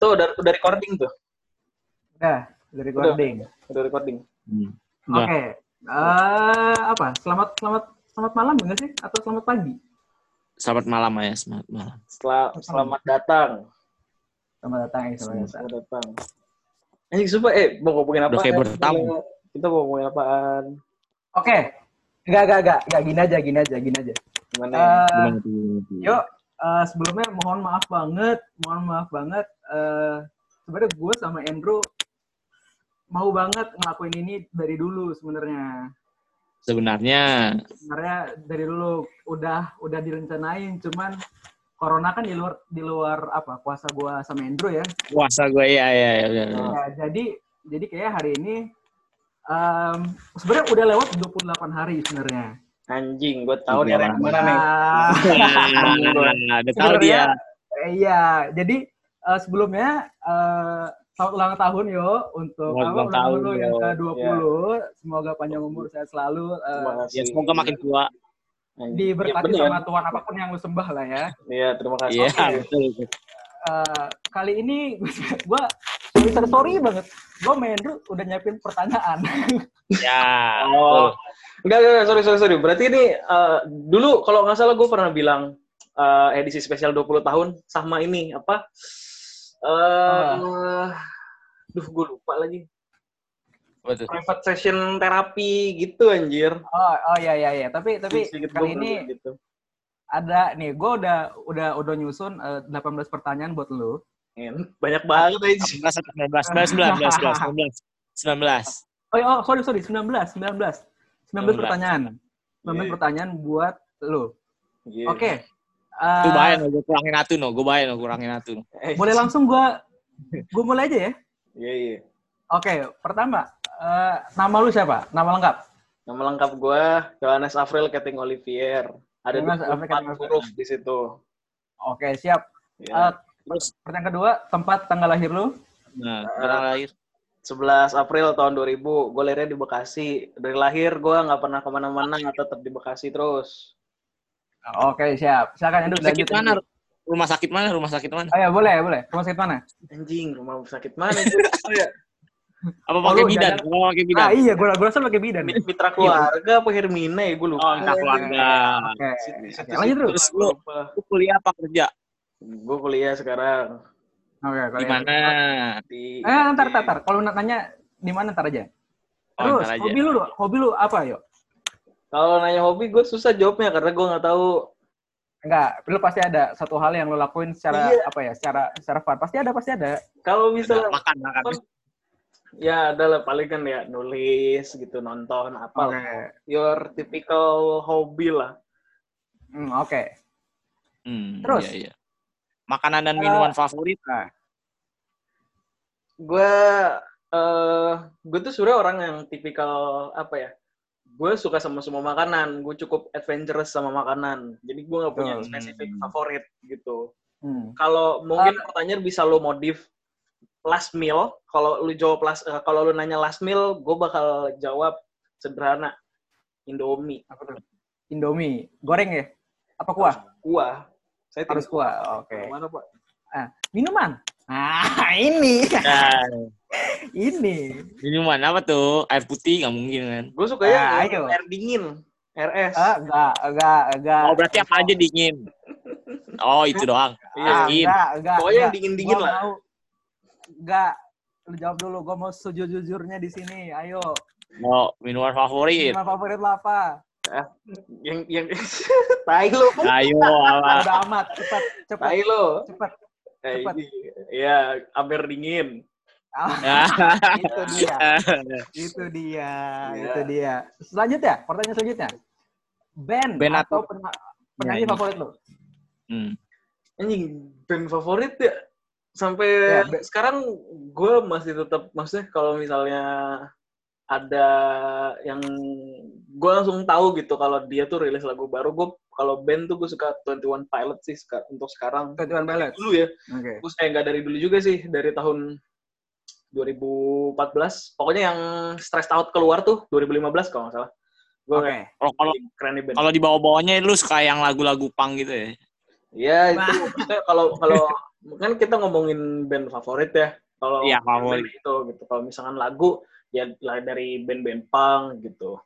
Tuh udah udah recording tuh. Udah, udah recording. Udah recording. Hmm. Oke. Eh, apa? Selamat selamat selamat malam enggak sih? Atau selamat pagi? Selamat malam ya, selamat malam. Setelah, selamat datang. Selamat datang ya, selamat datang. Selamat datang. Eh, sumpah, eh, mau ngomongin apa? Udah kayak bertamu. Kita mau ngomongin apaan? Oke. Enggak, enggak, enggak, enggak gini aja, gini aja, gini aja. Gimana? Gimana tuh, gimana tuh? Yuk, eh, sebelumnya mohon maaf banget, mohon maaf banget. Eh, sebenarnya gue sama Andrew mau banget ngelakuin ini dari dulu sebenarnya. Sebenarnya Sebenarnya dari dulu udah udah direncanain, cuman corona kan di luar di luar apa kuasa gue sama Andrew ya. puasa gue ya ya ya. ya. Ya, jadi jadi kayak hari ini em, sebenarnya udah lewat 28 hari sebenarnya. Anjing, gue tahu nih Iya. yang mana nih. Udah tahu dia. Iya, jadi eh, sebelumnya eh, selamat ulang tahun yo untuk Selamat ulang tahun lo yang yo. ke-20. Semoga panjang umur sehat selalu. eh, kasih. Ya semoga makin tua. Diberkati Iya, bener. sama Tuhan apa pun yang lu sembah lah ya. Iya, terima kasih. Iya, betul. Eh, kali ini gue sorry, sorry, sorry banget. Gue main dulu udah nyiapin pertanyaan. Ya. Oh. Enggak, enggak, sorry, sorry, sorry. Berarti ini eh, dulu kalau nggak salah gue pernah bilang eh, edisi spesial 20 tahun sama ini apa? Eh, duh, gue lupa lagi. Betul. Private session terapi gitu anjir. oh, oh ya ya ya. Tapi tapi Sedikit kali ini gitu. ada nih, gue udah udah udah nyusun eh, 18 pertanyaan buat lu. Men, banyak banget anjir. 19, 19, 19, 19, 19. Oh, ya, oh sorry sorry 19 19 19 19. pertanyaan. 19 Iya. pertanyaan buat lu. Iya. Oke. Tuh Eh, bahaya no, gue kurangin atu no, gue bahaya no, kurangin atu no. Eh, boleh langsung gue gue mulai aja ya. Iya, iya. Oke, pertama eh, nama lu siapa? Nama lengkap? Nama lengkap gue Johannes Afril Keting Olivier. Ada Johannes Afril 24 Keting huruf di situ. Oke, siap. Ya. Eh, pertanyaan kedua, tempat tanggal lahir lu? Nah, sekarang lahir. 11 April tahun 2000, gue lahirnya di Bekasi. Dari lahir gue nggak pernah ke mana-mana, tetap di Bekasi terus. Oke, siap. Silakan Edu Sakit lanjut. mana? Rumah sakit mana? Rumah sakit mana? Oh ya, boleh, boleh. Rumah sakit mana? Anjing, rumah sakit mana? itu? Oh, ya. Apa Oh, pakai bidan? Apa pakai bidan? Ah iya, gue gue rasa pakai bidan. nih. Mitra keluarga apa Hermina ya? Gue lupa. Oh, entah keluarga. Oke. Lanjut terus. Terus lu, lu kuliah apa kerja? Gue kuliah sekarang. Oke, Di mana? Di, Eh, ntar, ntar, ntar. Kalau nanya di mana ntar aja. Oh, Terus, ntar aja. hobi lu, hobi lu apa, yuk? Kalau nanya hobi, gue susah jawabnya karena gue nggak tahu. Enggak, lu pasti ada satu hal yang lu lakuin secara Iya. apa ya? Secara secara fun. Pasti ada, pasti ada. Kalau misalnya Makan, makan. ya adalah paling kan ya nulis gitu, nonton apa. Oke. Your typical hobby lah. Hmm, oke. Hmm, Terus? Iya, iya. Makanan dan Eh, minuman favorit? gue eh gue tuh sebenarnya orang yang tipikal apa ya gue suka sama semua makanan gue cukup adventurous sama makanan jadi gue nggak punya Betul. spesifik Hmm. favorit gitu Hmm. kalau mungkin Eh. pertanyaan bisa lo modif last meal kalau lu jawab last eh, kalau lu nanya last meal gue bakal jawab sederhana Indomie Apa tuh? Indomie. Goreng ya? Apa kuah? kuah saya Harus kuah. Oke. mana pak Minuman. Ah, ini. Ya, ini. minuman apa tuh? Air putih nggak mungkin kan? gue suka yang Ah, ayo. air dingin RS Ah, enggak, enggak, enggak. Oh, berarti apa aja dingin? Oh, itu doang. Iya. Ah, enggak, enggak. Pokoknya yang dingin-dingin lah. Mau, enggak. Lu jawab dulu, gue mau sejujurnya di sini. Ayo. Oh, minuman favorit. Minuman favorit lo apa? Yang yang tai lo Ayo? Udah amat, cepat, cepat, tai lo cepat. Cepat. ini, ya amer dingin Ah, itu dia, Ya. itu dia, Iya. itu dia. Selanjutnya, pertanyaan selanjutnya. Band, Band atau pena- penyanyi Nyanyi. favorit lo? Hmm. anjing band favorit ya sampai Ya, sekarang gue masih tetap maksudnya kalau misalnya ada yang gue langsung tahu gitu kalau dia tuh rilis lagu baru gue kalau band tuh gue suka 21 Pilot sih untuk sekarang Ketuan Ballet. dulu ya Oke. gue eh nggak dari dulu juga sih dari tahun 2014 pokoknya yang Stressed Out keluar tuh 2015 kalau nggak salah gue Oke. Kalau kalau keren nih band kalau di bawah-bawahnya lu suka yang lagu-lagu punk gitu ya? Ya itu kalau kalau kan kita ngomongin band favorit ya. Kalau Iya, favorit. band itu gitu. Kalau misalkan lagu ya lah dari band-band punk gitu.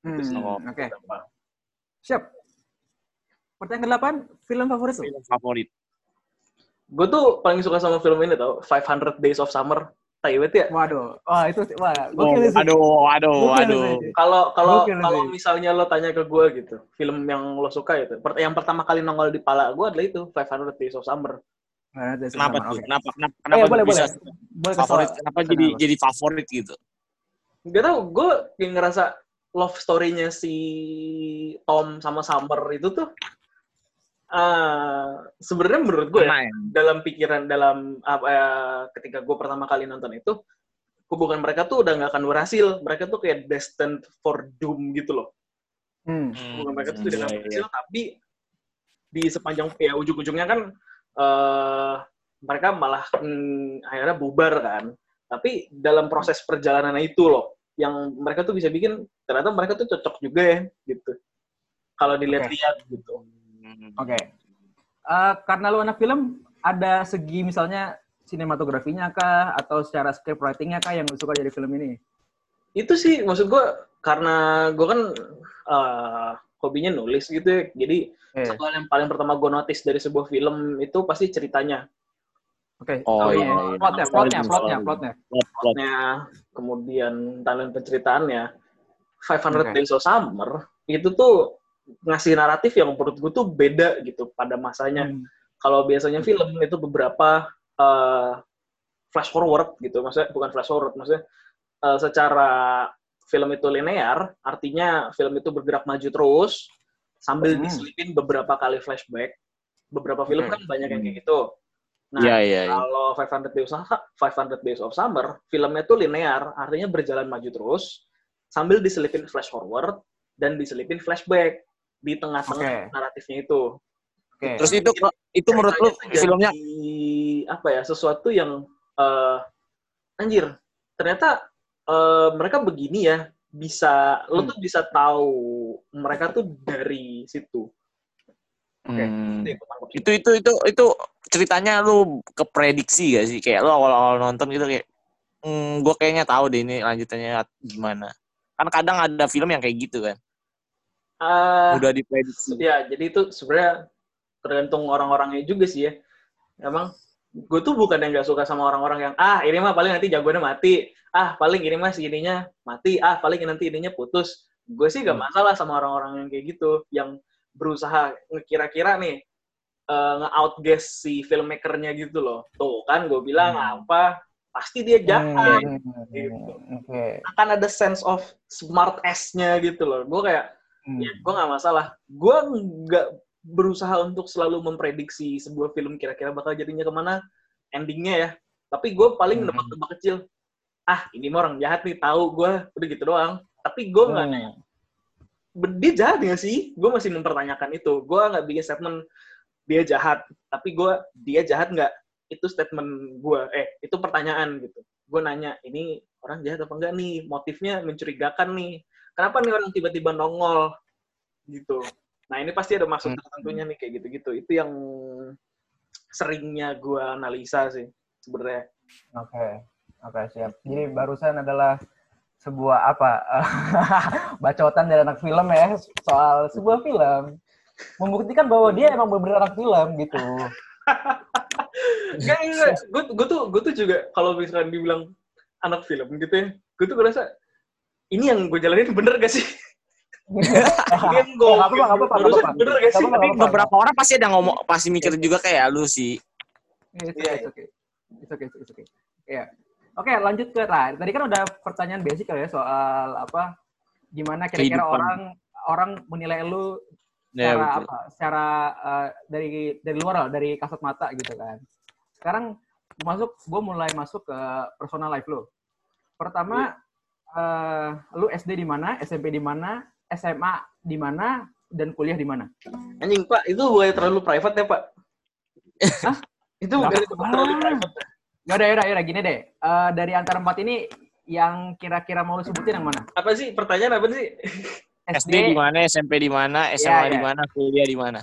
Hmm. Oke, Gampang. siap. Pertanyaan ke-8, film favorit lu? Film favorit. Gue tuh paling suka sama film ini tau, 500 Days of Summer. Tai banget ya. Waduh, wah itu wah, Oh, sih. aduh, aduh, aduh. Kalau kalau kalau misalnya lo tanya ke gue gitu, film yang lo suka itu, yang pertama kali nongol di pala gue adalah itu 500 Days of Summer. Kenapa tuh? oke. Kenapa kenapa Eh, kenapa boleh, bisa boleh. Boleh favorit? Kenapa Kenapa? jadi jadi favorit gitu? Gak tau, gue kayak ngerasa love story-nya si Tom sama Summer itu tuh eh sebenarnya menurut gue ya, ya? dalam pikiran dalam apa ya, ketika gue pertama kali nonton itu hubungan mereka tuh udah nggak akan berhasil mereka tuh kayak destined for doom gitu loh Hmm. hubungan mereka tuh Hmm, tidak akan iya, iya. berhasil tapi di sepanjang ya ujung-ujungnya kan eh mereka malah mm, akhirnya bubar kan tapi dalam proses perjalanan itu loh yang mereka tuh bisa bikin ternyata mereka tuh cocok juga ya gitu kalau dilihat-lihat gitu Hmm. Oke. Eh, karena lu anak film, ada segi misalnya sinematografinya kah atau secara script writing-nya kah yang lu suka dari film ini? itu sih maksud gue karena gue kan eh, hobinya nulis gitu ya jadi Eh, satu hal yang paling pertama gue notice dari sebuah film itu pasti ceritanya Oke. Oh, Kalau iya, Plotnya, iya. plotnya, plotnya, plotnya. Plot, plot. plotnya kemudian talent penceritaannya 500 Oke. Days of Summer itu tuh ngasih naratif yang menurut gue tuh beda gitu pada masanya Hmm. kalau biasanya film itu beberapa eh, flash forward gitu maksudnya bukan flash forward maksudnya eh, secara film itu linear artinya film itu bergerak maju terus sambil Hmm. diselipin beberapa kali flashback beberapa film Oke. kan banyak yang kayak gitu nah Iya, iya, iya. kalau 500 Days of, 500 Days of Summer filmnya tuh linear artinya berjalan maju terus sambil diselipin flash forward dan diselipin flashback di tengah-tengah Oke. naratifnya itu Oke. Terus itu itu menurut lu filmnya apa ya sesuatu yang eh, anjir ternyata eh, mereka begini ya bisa lo Hmm. tuh bisa tahu mereka tuh dari situ Hmm. Itu itu itu itu itu ceritanya lu keprediksi gak sih? Kayak lu awal-awal nonton gitu kayak hmm, gue kayaknya tahu deh ini lanjutannya gimana. Kan kadang ada film yang kayak gitu kan. Ah, udah diprediksi. ya jadi itu sebenarnya tergantung orang-orangnya juga sih ya. Emang gue tuh bukan yang nggak suka sama orang-orang yang ah ini mah paling nanti jagoannya mati. Ah paling ini mah si ininya mati. Ah paling nanti ininya putus. Gue sih gak Hmm. masalah sama orang-orang yang kayak gitu yang berusaha ngekira-kira nih eh, nge-outguess si filmmakernya gitu loh tuh kan gue bilang Hmm. apa pasti dia jahat Hmm. Gitu. Oke. akan ada sense of smart ass-nya gitu loh gue kayak Hmm. ya gue nggak masalah gue nggak berusaha untuk selalu memprediksi sebuah film kira-kira bakal jadinya ke mana endingnya ya tapi gue paling Hmm. nebak-nebak kecil ah ini mah orang jahat nih tahu gue udah gitu doang tapi gue nggak Hmm. "Ben- dia jahat nggak sih? Gue masih mempertanyakan itu. Gue nggak bikin statement dia jahat tapi gue dia jahat nggak? Itu statement gue eh itu pertanyaan gitu. Gue nanya ini orang jahat apa enggak nih? Motifnya mencurigakan nih. Kenapa nih orang tiba-tiba nongol? Gitu. Nah ini pasti ada maksud Hmm. tertentunya nih kayak gitu-gitu. Itu yang seringnya gue analisa sih sebenarnya. Oke, oke siap. Jadi barusan adalah sebuah apa bacotan dari anak film ya soal sebuah film membuktikan bahwa dia emang benar anak film gitu. Enggak. Gue gue tuh gue tuh juga kalau misalkan dibilang anak film gitu ya, gue tuh ngerasa ini yang gue jalanin bener gak sih? Ini yang gue nggak barusan apa-apa. bener gak sih? tapi beberapa orang pasti ada ngomong pasti mikir juga kayak lu sih Iya. It's okay, it's okay. Iya. Oke, lanjut ke nah, tadi kan udah pertanyaan basic kali ya soal apa gimana kira-kira orang orang menilai lu ya, secara betul. apa? Secara eh, dari dari luar lah, dari kasat mata gitu kan. Sekarang masuk gue mulai masuk ke personal life lu. Pertama eh, lu SD di mana, SMP di mana, SMA di mana, dan kuliah di mana? Anjing Pak, itu bukan terlalu private ya Pak? Hah? Itu bukan terlalu private. Yaudah, yaudah, yaudah, gini deh. Eh, dari antara empat ini, yang kira-kira mau lu sebutin yang mana? Apa sih pertanyaan apa sih? SD di mana SMP di mana SMA Iya, di iya. mana kuliah di mana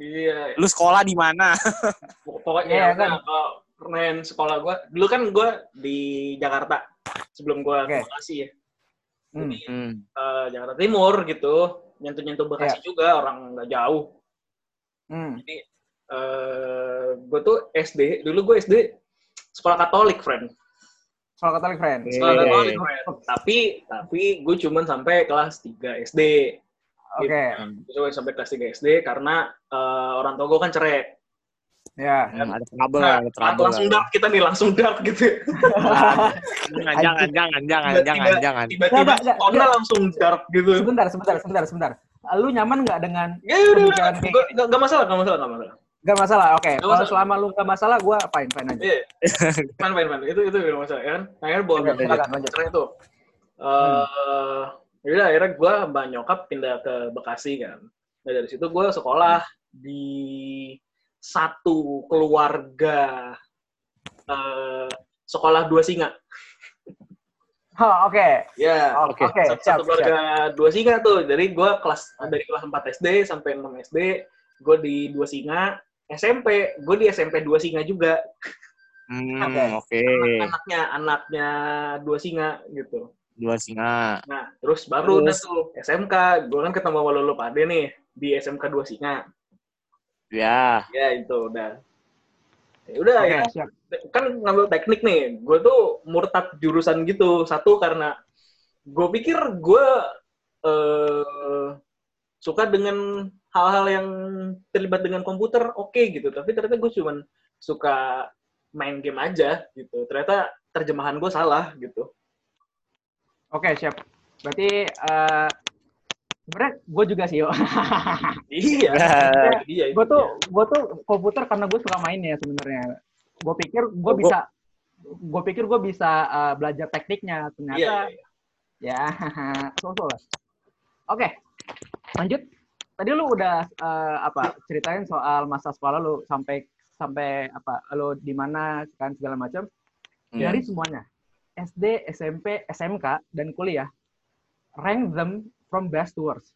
Iya, Lu sekolah di mana? pokoknya ya, kan? kalau main sekolah gue, dulu kan gue di Jakarta sebelum gue Oke. ke Bekasi ya, Hmm. Hmm. Eh, Jakarta Timur gitu, nyentuh-nyentuh Bekasi Iya. juga orang nggak jauh. Hmm. Eh, gue tuh SD, dulu gue SD sekolah Katolik, friend. Soal Katolik friend. Sekolah. Katolik, friend. Tapi, tapi gue cuman sampai kelas 3 SD. Oke. Gue cuma sampai kelas 3 SD karena eh, orang tua gue kan cerai. Ya. Hmm, ada trouble, Nah, ada trouble. langsung dark kita nih, langsung dark gitu. Jangan, jangan, jangan, jangan, jangan, jangan. Tiba-tiba nggak. langsung dark gitu. Sebentar, sebentar, sebentar, sebentar. Lu nyaman nggak dengan Ya udah, udah. Nggak nggak masalah, nggak masalah, nggak masalah. Gak masalah, oke. Nggak Kalau selama lu gak masalah, gue fine fine aja. Iya. Main, main, main. Itu, itu nggak masalah, ya kan? Akhirnya bawa lanjut. cerai tuh. Eh, Yaudah, akhirnya gue mbak nyokap pindah ke Bekasi kan. Nah dari situ gue sekolah di satu keluarga eh, sekolah dua singa. Oh, oke. Ya, Oh, Oke. Oke, satu, siap, satu keluarga dua singa tuh. Jadi gue kelas dari kelas 4 SD sampai 6 SD, gue di dua singa. SMP, gue di SMP dua singa juga. Hmm, Oke. oke. Anaknya, anaknya dua singa gitu. Dua singa. Nah, terus baru udah Terus? tuh SMK. Gue kan ketemu sama lo pade nih di SMK dua singa. Ya. Ya itu udah. Ya udah Oke, ya. siap. Kan ngambil teknik nih. Gue tuh murtad jurusan gitu. Satu karena gue pikir gue eh, suka dengan hal-hal yang terlibat dengan komputer oke gitu. Tapi ternyata gue cuman suka main game aja gitu. Ternyata terjemahan gue salah gitu. Oke, siap. Berarti eh sebenarnya gue juga sih, yo. Iya. Ya. Iya. gue tuh gue tuh komputer karena gue suka main ya sebenarnya. Gue pikir gue Oh, bisa gue pikir gue bisa eh, belajar tekniknya Iya. ternyata iya. ya so-so lah. Oke, lanjut. Tadi lu udah eh, apa ceritain soal masa sekolah lu sampai sampai apa lu di mana kan segala macam Hmm. dari semuanya SD, SMP, SMK dan kuliah rank them from best to worst.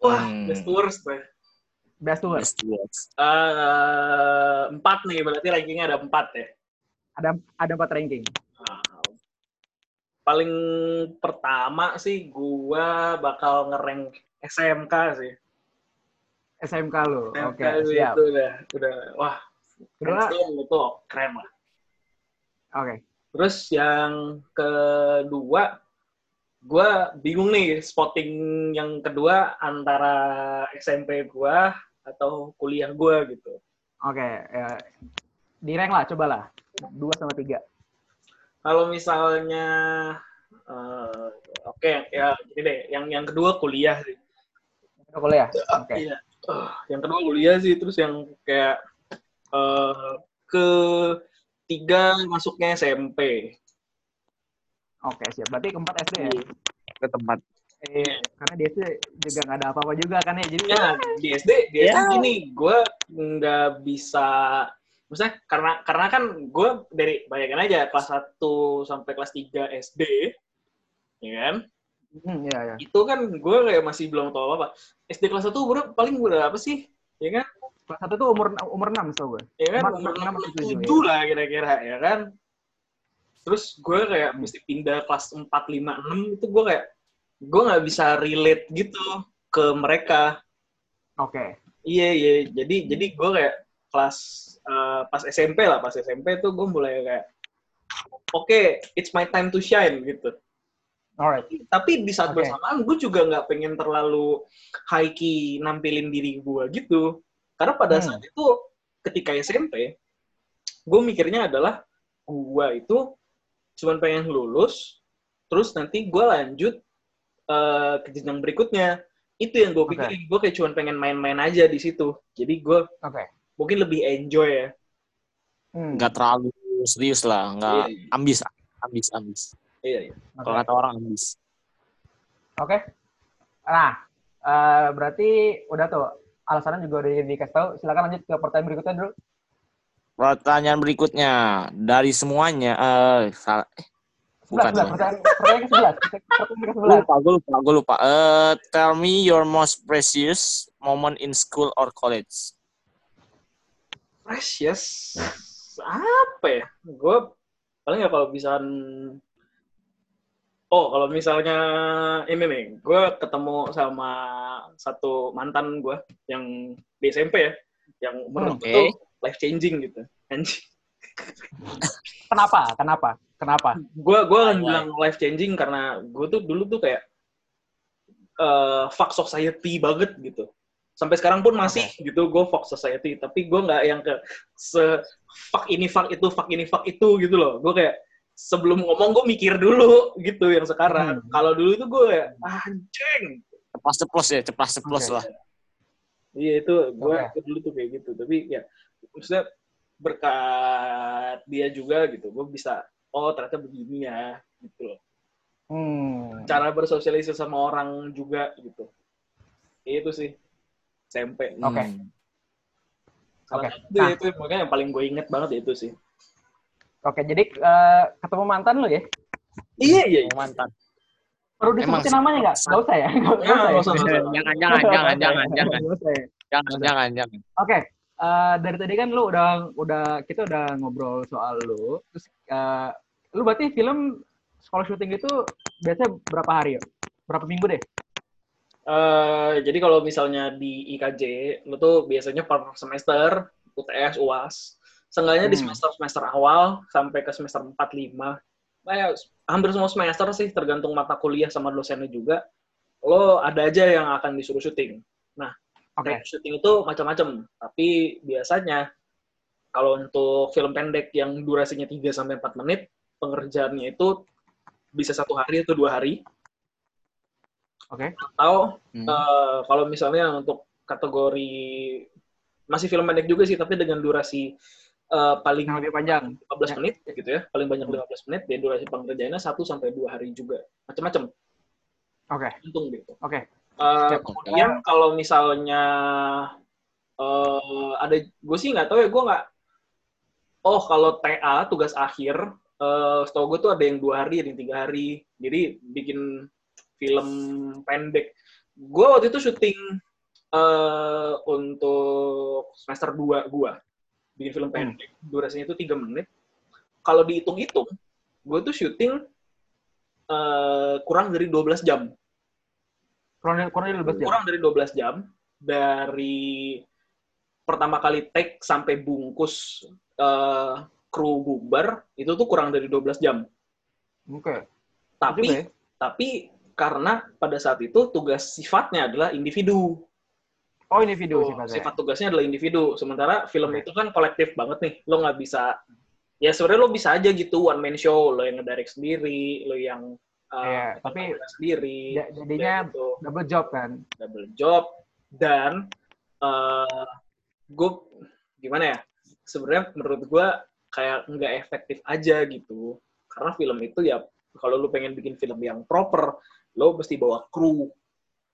Wah, Hmm. best worst, Bang. Best to worst. Best words. Eh, empat nih, berarti rankingnya ada empat ya. Ada ada empat ranking. Paling pertama sih gua bakal ngerank SMK sih. SMK. SMK Oke, sih siap. itu udah udah wah Kedua, itu keren lah. oke. Terus yang kedua gua bingung nih spotting yang kedua antara SMP gua atau kuliah gua gitu. Oke, ya. di rank lah, cobalah. Dua sama tiga. Kalau misalnya eh, oke ya gini deh, yang yang kedua kuliah sih. Kuliah. Oke. Iya. Eh, yang kedua kuliah sih, terus yang kayak eh ke tiga masuknya SMP. Oke, siap. Berarti keempat SD ya? Ke tempat. Iya. Karena di SD juga nggak ada apa-apa juga kan ya. Jadi Ya di SD, di SD Ya. gini, gue nggak bisa, maksudnya karena karena kan gue dari bayangin aja kelas 1 sampai kelas 3 SD, ya kan? Hmm, iya, iya. Itu kan gue kayak masih belum tahu apa-apa. SD kelas 1 umur paling berapa sih? Ya kan? Kelas satu tuh umur umur enam tau gue. ya kan Umur umur enam atau tujuh, 67 lah kira-kira ya kan terus gue kayak mesti pindah kelas 4, 5, 6 itu gue kayak gue nggak bisa relate gitu ke mereka Oke. iya iya jadi jadi gue kayak kelas eh, pas SMP lah pas SMP tuh gue mulai kayak oke it's my time to shine gitu Alright. tapi di saat Oke. bersamaan gue juga nggak pengen terlalu high key nampilin diri gue gitu karena pada Hmm. saat itu ketika SMP gue mikirnya adalah gue itu cuman pengen lulus terus nanti gue lanjut eh, ke jenjang berikutnya itu yang gue pikirin gue kayak cuman pengen main-main aja di situ jadi gue Oke. mungkin lebih enjoy ya Hmm. Nggak terlalu serius lah. Nggak iya. ambis. Ambis, ambis. Iya iya Oke. Kalau kata orang ambis. Oke. Nah, eh, berarti udah tuh alasannya juga udah dikasih tahu. Silakan lanjut ke pertanyaan berikutnya dulu. Pertanyaan berikutnya dari semuanya, eh, salah- Sebelas, Bukan. sebelas. Pertanyaan pertanyaan ke sebelas. Pertanyaan ke Gue sebelas. lupa, gue lupa, gue lupa. Eh, tell me your most precious moment in school or college. Precious. Apa ya? Gue paling ya kalau bisa Oh, kalau misalnya ini nih, gue ketemu sama satu mantan gue yang di SMP ya, yang menurut Oke. gue tuh life changing gitu. Anjing. Kenapa? Kenapa? Kenapa? gue gue akan bilang life changing karena gue tuh dulu tuh kayak eh fuck society banget gitu sampai sekarang pun masih gitu gue fuck society tapi gue nggak yang ke se fuck ini fuck itu fuck ini fuck itu gitu loh gue kayak sebelum ngomong gue mikir dulu gitu yang sekarang Hmm. kalau dulu itu gue kayak anjing Ceplas ceplos ya, ceplas ceplos Oke. lah. iya itu gue Oke. dulu tuh kayak gitu tapi ya maksudnya berkat dia juga gitu gue bisa oh ternyata begini ya gitu loh Hmm. cara bersosialisasi sama orang juga gitu itu sih SMP Oke. Hmm. salah Oke. satu deh itu makanya yang paling gue inget banget itu sih Oke, jadi eh, ketemu mantan lu ya? iya iya Oh, mantan. Perlu disebutin namanya nggak? Nggak usah ya? Nggak Ya, usah usah, ya? nggak usah. jangan, jangan, jangan, jangan, jangan, jangan, jangan, jangan. Oke, eh, dari tadi kan lu udah udah kita udah ngobrol soal lu. Terus eh, lu berarti film sekolah syuting itu biasanya berapa hari ya? Berapa minggu deh? Eh, jadi kalau misalnya di IKJ lu tuh biasanya per semester UTS UAS seenggaknya di Hmm. semester semester awal sampai ke semester 4 5 eh, hampir semua semester sih tergantung mata kuliah sama dosennya juga lo ada aja yang akan disuruh syuting Oke. Teknik syuting itu macam-macam, tapi biasanya kalau untuk film pendek yang durasinya 3 sampai 4 menit, pengerjaannya itu bisa satu hari atau dua hari. Oke. Atau Hmm. eh, kalau misalnya untuk kategori masih film pendek juga sih, tapi dengan durasi eh, paling Yang lebih panjang. 15 Ya. menit gitu ya, paling banyak Hmm. 15 menit, ya durasi pengerjaannya 1 sampai 2 hari juga. Macam-macam, Oke. untung gitu. Oke. Eh, Siap. kemudian kalau misalnya eh ada gue sih nggak tahu ya gue nggak oh kalau TA tugas akhir eh setahu gue tuh ada yang dua hari ada yang tiga hari jadi bikin film pendek gue waktu itu syuting eh untuk semester 2 gue bikin film Hmm. pendek durasinya itu tiga menit kalau dihitung-hitung gue tuh syuting eh kurang dari 12 jam Kurang kurang dari 12 jam. kurang dari 12 jam dari pertama kali take sampai bungkus eh, kru bubar itu tuh kurang dari 12 jam. Oke. Tapi Juga ya? tapi karena pada saat itu tugas sifatnya adalah individu. Oh, ini video Tuh, sifatnya. sifat tugasnya adalah individu. Sementara film itu kan kolektif banget nih. Lo nggak bisa ya sebenarnya lo bisa aja gitu one man show, lo yang ngedirect sendiri, lo yang eh, Iya, tapi sendiri. Ja- Jadinya gitu. double job kan. double job dan eh gue gimana ya sebenarnya menurut gue kayak nggak efektif aja gitu karena film itu ya kalau lu pengen bikin film yang proper lo mesti bawa kru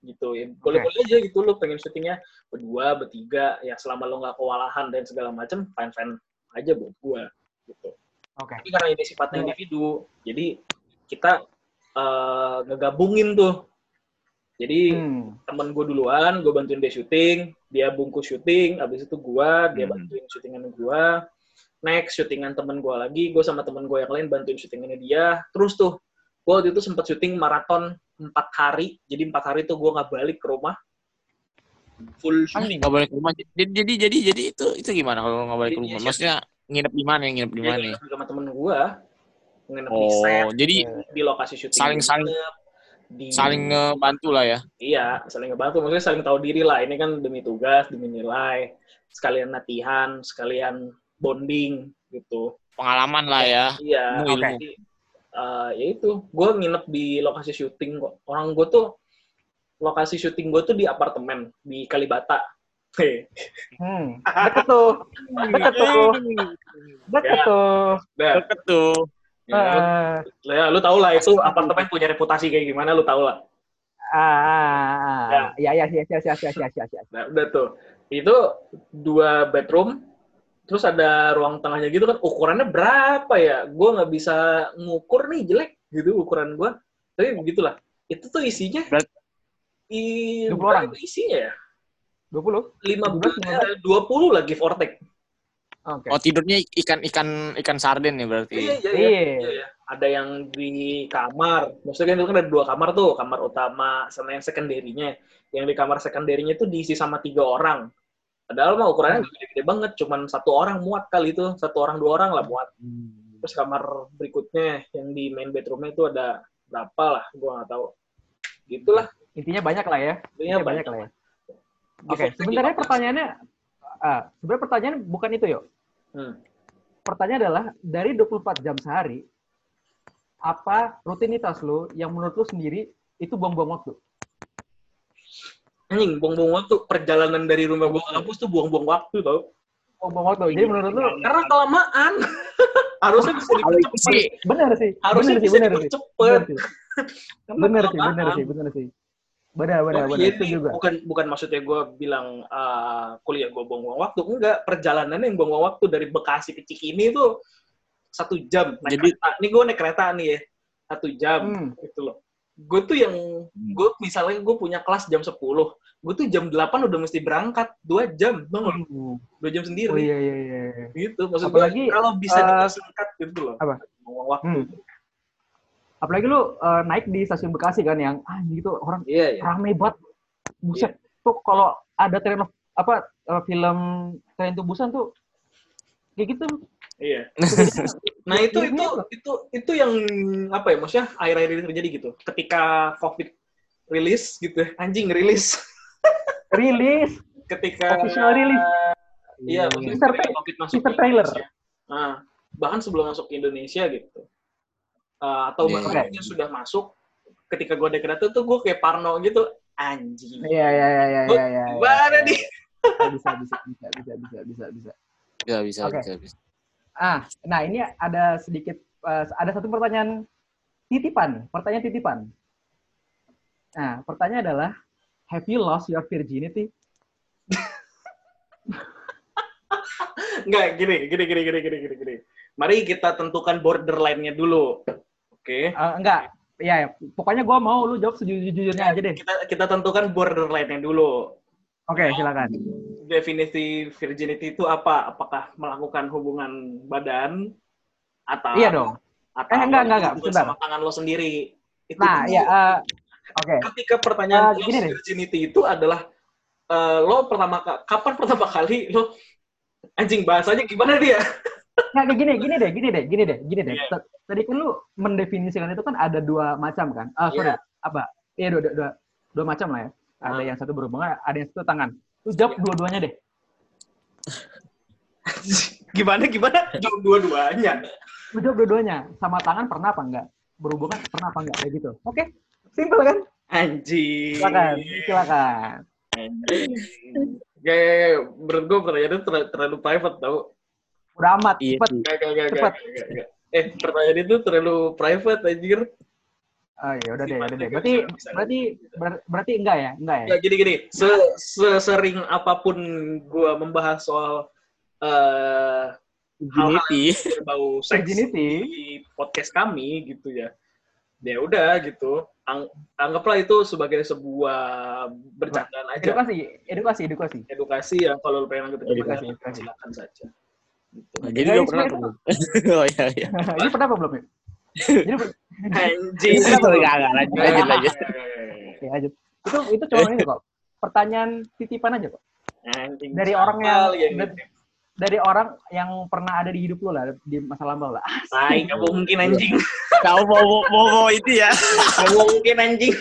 gitu ya boleh boleh aja gitu lo pengen syutingnya berdua bertiga ya selama lo nggak kewalahan dan segala macam fine fine aja buat gue gitu. Oke. tapi karena ini sifatnya individu jadi kita eh, ngegabungin tuh. Jadi Hmm. temen gue duluan, gue bantuin dia syuting, dia bungkus syuting, abis itu gue, dia Hmm. bantuin syutingan gue, next syutingan temen gue lagi, gue sama temen gue yang lain bantuin syutingannya dia, terus tuh, gue waktu itu sempat syuting maraton empat hari, jadi empat hari tuh gue nggak balik ke rumah, full syuting. Nggak boleh ke rumah. Jadi, jadi, jadi, jadi itu, itu gimana kalau nggak boleh ke rumah? Maksudnya nginep di mana? Nginep di mana? nginep sama temen gue, nginep di set, Oh, jadi di lokasi syuting. Saling- saling- nginep, di, saling ngebantu lah ya. Iya, saling ngebantu. Maksudnya saling tahu diri lah. Ini kan demi tugas, demi nilai, sekalian latihan, sekalian bonding gitu. Pengalaman lah ya. Iya. Ilmu, eh, ya itu, gue nginep di lokasi syuting kok. Orang gue tuh, lokasi syuting gue tuh di apartemen di Kalibata. Hei, Hmm. Deket tuh. Deket tuh. Deket Ya. tuh. Deket tuh. ya, lu, ya, lu tau lah itu apartemen punya reputasi kayak gimana, lu tau lah. Ah, ah, ah. Ya, ya, siap, siap, siap, siap, siap, siap, siap. Nah, udah tuh. Itu dua bedroom, terus ada ruang tengahnya gitu kan. Ukurannya berapa ya? Gue nggak bisa ngukur nih, jelek. gitu ukuran gue tapi begitulah itu tuh isinya Berat- i, 20 orang? isinya ya 20? lima 17, belas dua puluh lah give or take Oke. Oh tidurnya ikan ikan ikan sarden ya berarti. iya iya iya Iya. Iya, iya. ada yang di kamar maksudnya kan itu kan ada dua kamar tuh kamar utama sama yang secondary-nya yang di kamar secondary-nya itu diisi sama tiga orang padahal mah ukurannya nggak gede-gede banget cuman satu orang muat kali itu satu orang dua orang lah muat Hmm. terus kamar berikutnya yang di main bedroomnya itu ada berapa lah gua nggak tahu gitulah Intinya banyak lah ya. intinya Intinya banyak lah ya. Oke, take sebenarnya 15. pertanyaannya ah, sebenarnya pertanyaan bukan itu, yuk. Hmm. Pertanyaan adalah dari 24 jam sehari apa rutinitas lo yang menurut lo sendiri itu buang-buang waktu? Anjing buang-buang waktu perjalanan dari rumah gua ke kampus tuh buang-buang waktu tau Buang-buang waktu. Jadi menurut lo karena kelamaan harusnya bisa dipercepat sih benar sih. harusnya benar sih, bisa benar sih. dipercepat Benar sih. Benar sih, benar sih, benar sih. Benar, benar, Oh, benar. iya Itu juga. bukan bukan maksudnya gue bilang uh, kuliah gue buang-buang waktu enggak perjalanannya yang buang-buang waktu dari Bekasi ke Cikini itu satu jam naik Jadi- kereta nih gue naik kereta nih ya satu jam Hmm. gitu loh gue tuh yang gue misalnya gue punya kelas jam 10 gue tuh jam 8 udah mesti berangkat dua jam nggak lu? dua jam sendiri Oh iya, iya, iya. iya. gitu maksud Apalagi, gue kalau bisa uh, disingkat gitu loh apa? waktu Hmm. Apalagi lu uh, naik di stasiun Bekasi kan yang ah gitu orang iya iya rame banget. Buset. Tuh kalau ada tren apa uh, film tren tubusan tuh kayak gitu. iya Nah, Nah itu Jadi itu gitu. itu itu yang apa ya maksudnya akhir-akhir ini terjadi gitu. Ketika COVID rilis gitu, ya, anjing rilis. rilis Ketika official rilis. Iya, maksudnya Teaser ketika COVID masuk teaser ke trailer. Indonesia. Nah, bahkan sebelum masuk ke Indonesia gitu. Uh, atau Iya, bahkan iya. mungkin sudah masuk ketika gue dekret tuh gue kayak parno gitu anjing. Iya iya iya iya iya. iya, Gimana iya. nih? Bisa bisa bisa bisa bisa bisa bisa. bisa bisa Oke. bisa bisa. Ah, nah ini ada sedikit eh, ada satu pertanyaan titipan, pertanyaan titipan. Nah, pertanyaan adalah have you lost your virginity? Enggak, gini, gini, gini, gini, gini, gini, gini. Mari kita tentukan borderline-nya dulu. Oke. Eh, enggak. Ya, ya, pokoknya gua mau lu jawab sejujur-jujurnya aja deh. Kita kita tentukan borderline-nya dulu. Oke, silakan. definisi virginity itu apa? Apakah melakukan hubungan badan atau Iya dong. Atau Eh, enggak, enggak, enggak, sebentar. sama tangan lo sendiri? Itu Nah, dulu. ya eh, oke. ketika pertanyaan deh. virginity itu adalah eh, lo pertama ka- kapan pertama kali lo anjing bahasanya gimana dia? Nah, kayak gini, gini deh, gini deh, gini deh, gini deh. Iya. T- Tadi kan lu mendefinisikan itu kan ada dua macam kan? Ah, sorry, Iya. apa? Iya, dua, dua, dua, dua macam lah ya. Ada Ah. yang satu berhubungan, ada yang satu tangan. Lu jawab Iya. dua-duanya deh. gimana gimana? Jawab dua-duanya. Lu jawab dua-duanya. Sama tangan pernah apa enggak? Berhubungan pernah apa enggak? Kayak gitu. Oke, simple kan? Anjing. Silakan, silakan. Anjing. Ya, ya, ya. menurut gue pertanyaan itu terlalu, private tau. Udah amat, Iya cepet. sih. Gak, gak, gak, Cepet. gak, gak, gak. Eh, pertanyaan itu terlalu private, anjir. Oh iya, udah deh, udah deh. Berarti, bisa, berarti, ber- berarti enggak ya? Enggak ya? Ya, gini-gini. Se Sesering apa pun gue membahas soal eh Virginity. berbau seks Virginity. di podcast kami gitu ya. Ya udah gitu. Ang- anggaplah itu sebagai sebuah bercandaan aja. Edukasi, edukasi, edukasi. Edukasi yang kalau lu pengen lanjut ke Edukasi, edukasi. silakan saja. Gitu. Nah, jadi Ya, lo itu- pernah? Oh iya iya. Ini pernah apa belum ya? Jadi, Anjing. Enggak enggak lanjut lanjut lanjut. ya, lanjut. Itu, itu cuma ini kok. Pertanyaan titipan aja kok. Anjing. Dari orang yang, dari, orang yang pernah ada di hidup lo lah di masa lampau lah. Ah, Tai, gak mungkin anjing. Kau mau mau mau, mau itu ya? Gak mungkin anjing.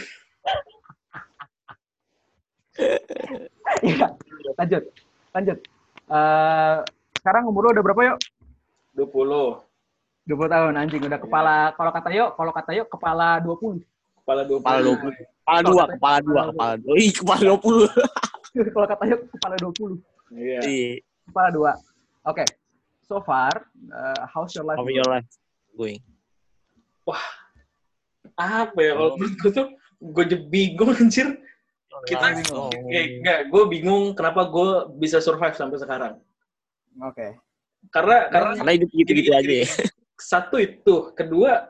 Iya. lanjut, lanjut. Eh, sekarang umur lo udah berapa yuk? 20. 20 tahun anjing udah kepala kalau kata yuk, kalau kata yuk kepala 20. Kepala 20. Kepala 20. Kepala dua, kepala dua, kepala dua. Ih, kepala 20. kalau kata yuk kepala 20. Iya. Iya. Kepala 2. Oke. So far, uh, how's your life? How your life going? Apa ya kalau menurut gue tuh gue jadi bingung anjir. Kita Oh. kayak enggak, gue bingung kenapa gue bisa survive sampai sekarang. Oke. Karena karena Karena hidup gitu-gitu Gini, aja ya. Satu itu, kedua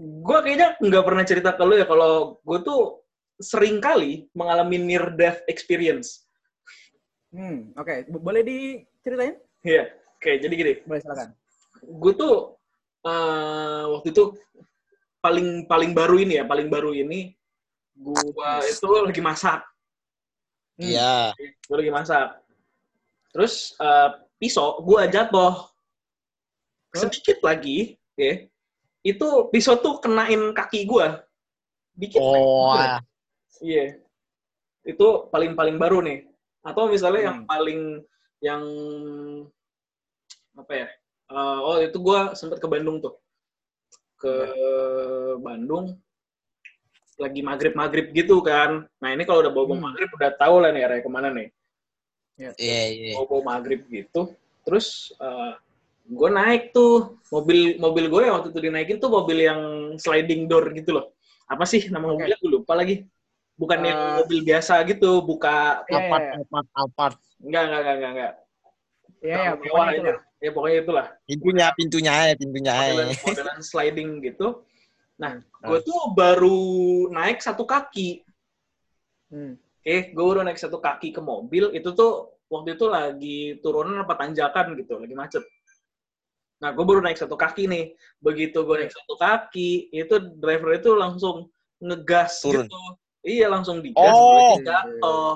gue kayaknya nggak pernah cerita ke lu ya kalau gue tuh sering kali mengalami near death experience. Hmm, oke. Bo- Boleh diceritain? Iya, oke jadi gini. Boleh silakan. gue tuh eh, waktu itu paling paling baru ini ya paling baru ini gue itu lagi masak Hmm, Iya. gue lagi masak terus eh, pisau gue jatuh sedikit lagi ya itu pisau tuh kenain kaki gue dikit Oh, lagi. iya. Itu paling paling baru nih. Atau misalnya yang Hmm. paling yang apa ya? Eh, oh itu gue sempet ke Bandung tuh. Ke Bandung lagi maghrib maghrib gitu kan. Nah ini kalau udah bawa bawa Hmm. maghrib udah tahu lah nih arahnya ke mana nih. Iya iya. bawa bawa maghrib gitu. Terus gue naik tuh. Mobil mobil gue yang waktu itu dinaikin tuh mobil yang sliding door gitu loh. Apa sih nama mobilnya? Gue lupa lagi. Bukan yang Eh. mobil biasa gitu buka Iya, Apart, iya. apart, apart. enggak enggak enggak enggak enggak. Iya, iya, Terlalu mewah pokoknya aja. ya pokoknya itulah. Pintunya, pintunya aja, pintunya aja. modelan, modelan sliding gitu. Nah gue tuh baru naik satu kaki. Hmm. oke gue baru naik satu kaki ke mobil. Itu tuh waktu itu lagi turunan apa tanjakan gitu lagi macet nah gue baru naik satu kaki nih begitu gue naik satu kaki itu driver itu langsung ngegas Turun. gitu iya langsung digas Oh. gue jatuh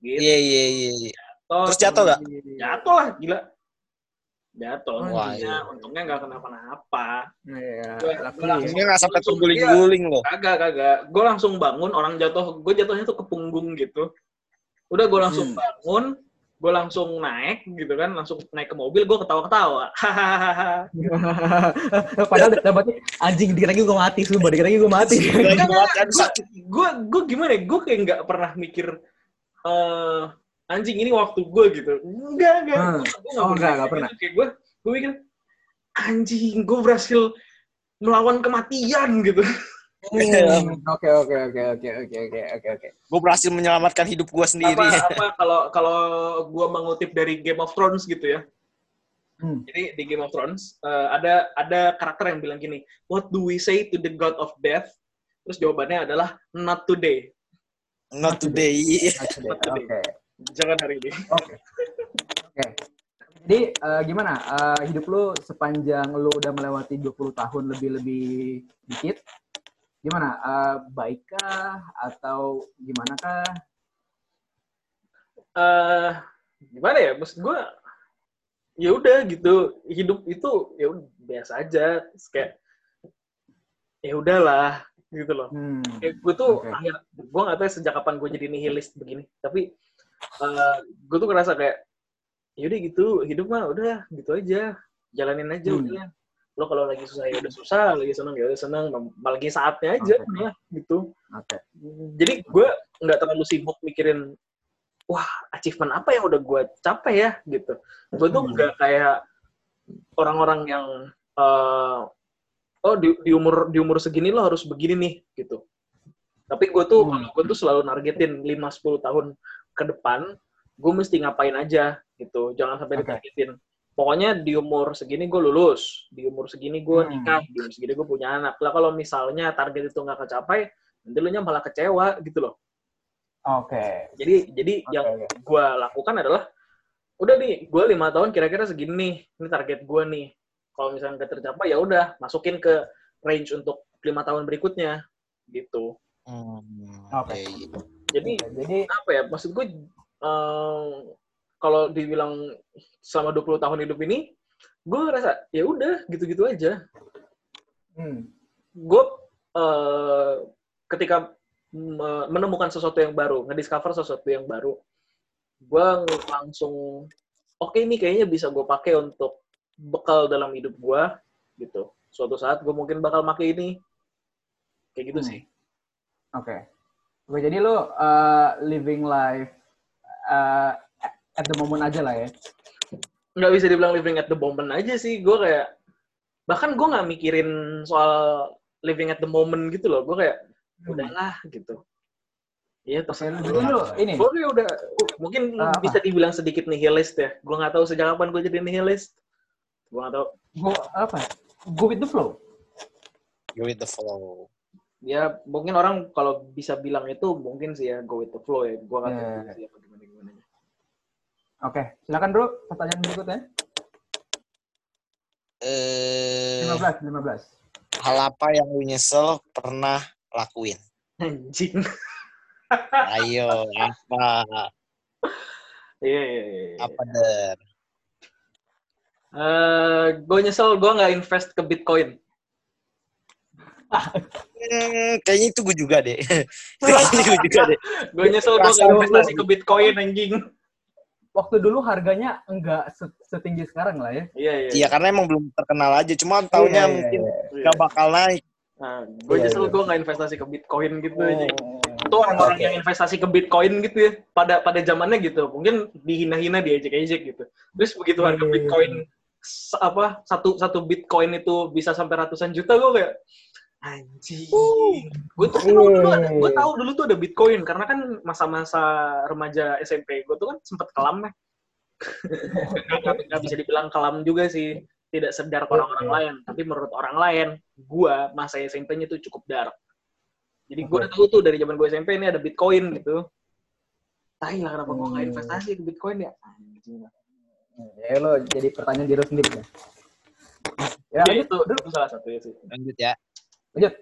gitu Iya, iya, iya. iya. Jatuh, Terus jatuh nggak? jatuh lah gila jatuh Oh, untungnya iya. untungnya nggak kenapa-napa Iya, Ini nggak sampai terguling-guling loh. Kagak, kagak. Gue langsung bangun, orang jatuh, gue jatuhnya tuh ke punggung gitu. Udah gue langsung Hmm. bangun, gue langsung naik gitu kan, langsung naik ke mobil, gue ketawa-ketawa. Hahaha. Padahal dapetnya anjing dikit lagi gue mati, sumpah dikit lagi gue mati. Gue, gue gimana? Gue kayak nggak pernah mikir eh anjing ini waktu gue gitu. Enggak, enggak. Hmm. Gue Oh, enggak, enggak pernah. Kayak gue, gue mikir anjing, gue berhasil melawan kematian gitu. Oke, oke, oke, oke, oke, oke, oke, oke. Gue berhasil menyelamatkan hidup gue sendiri. apa apa kalau kalau gue mengutip dari Game of Thrones gitu ya Hmm. jadi di Game of Thrones eh, ada ada karakter yang bilang gini what do we say to the god of death terus jawabannya adalah not today Not today. Oke. jangan hari ini Oke. Oke. Jadi eh, gimana? Eh, hidup lu sepanjang lu udah melewati 20 tahun lebih-lebih dikit, gimana? Eh, baikkah atau gimana kah? eh gimana ya maksud gue ya udah gitu hidup itu ya udah biasa aja Terus kayak ya udahlah gitu loh Hmm. kayak gue tuh Oke. akhir gue nggak tahu ya sejak kapan gue jadi nihilist begini tapi gue tuh ngerasa kayak yaudah gitu hidup mah udah gitu aja jalanin aja Hmm. udah lo kalau lagi susah ya udah susah. Lagi seneng ya udah seneng. Lagi saatnya aja udah gitu. Oke. jadi gue nggak terlalu sibuk mikirin wah achievement apa yang udah gue capai ya? Gitu. Gue tuh Hmm. nggak kayak orang-orang yang eh, oh di, di umur di umur segini lo harus begini nih gitu. Tapi gue tuh Hmm. gue tuh selalu nargetin 5-10 tahun ke depan gue mesti ngapain aja gitu. Jangan sampai Oke. ditargetin pokoknya di umur segini gue lulus di umur segini gue Hmm. nikah di umur segini gue punya anak lah kalau misalnya target itu nggak kecapai nanti lu nya malah kecewa gitu loh Oke. jadi jadi Oke, yang oke. gue lakukan adalah udah nih gue lima tahun kira-kira segini nih ini target gue nih kalau misalnya nggak tercapai ya udah masukin ke range untuk lima tahun berikutnya gitu Hmm, Oke. iya, iya. jadi Jadi apa ya maksud gue eh, kalau dibilang selama 20 tahun hidup ini gue ngerasa ya udah gitu-gitu aja hmm. gue eh, ketika me- menemukan sesuatu yang baru, ngediscover sesuatu yang baru, gue langsung oke ini kayaknya bisa gue pakai untuk bekal dalam hidup gue gitu. Suatu saat gue mungkin bakal pakai ini, kayak gitu Hmm. sih. Oke. Oke, jadi lu uh, living life uh, at the moment aja lah ya. Nggak bisa dibilang living at the moment aja sih, gue kayak bahkan gue nggak mikirin soal living at the moment gitu loh, gue kayak udahlah gitu. Iya, terserah. jadi lu ini. Gue kayak udah mungkin apa? bisa dibilang sedikit nihilist ya. Gue nggak tahu sejak kapan gue jadi nihilist. Gue nggak tahu. Go apa? Go with the flow. Go with the flow. Ya mungkin orang kalau bisa bilang itu mungkin sih ya go with the flow ya. Gua nggak tahu Iya. juga sih apa gimana gimana. Oke, silakan bro. Pertanyaan berikutnya. Eh, 15, 15. hal apa yang lu nyesel pernah lakuin? Anjing. Ayo, apa? Iya iya iya. iya. Apa der? Eh, gue nyesel gue nggak invest ke Bitcoin. Hmm, kayaknya itu gue juga deh. gue juga deh. Gue nyesel gue nggak investasi ke Bitcoin anjing. Waktu dulu harganya enggak se- setinggi sekarang lah ya. Iya iya. Iya, karena emang belum terkenal aja. Cuma tahunnya Iya, iya, mungkin Iya. nggak bakal naik. Nah, gue Iya, nyesel iya. gue nggak investasi ke Bitcoin gitu Oh. aja. Itu orang-orang Oke. yang investasi ke Bitcoin gitu ya. Pada pada zamannya gitu. Mungkin dihina-hina diejek-ejek gitu. Terus begitu harga Iya. Bitcoin apa satu satu Bitcoin itu bisa sampai ratusan juta gue kayak anjing. Gue tuh dulu ada, gue tahu dulu tuh ada Bitcoin karena kan masa-masa remaja SMP gue tuh kan sempet kelam ya. Nggak- nggak bisa dibilang kelam juga sih tidak sedark orang-orang Oke. lain tapi menurut orang lain gua masa SMP-nya tuh cukup dark jadi udah tahu tuh dari zaman gue SMP ini ada Bitcoin gitu Tai lah kenapa gua nggak Hmm. investasi ke Bitcoin ya anjing Ya lo jadi pertanyaan diri sendiri ya. Ya, ya, itu, dulu. itu salah satu ya sih Lanjut ya. Lanjut.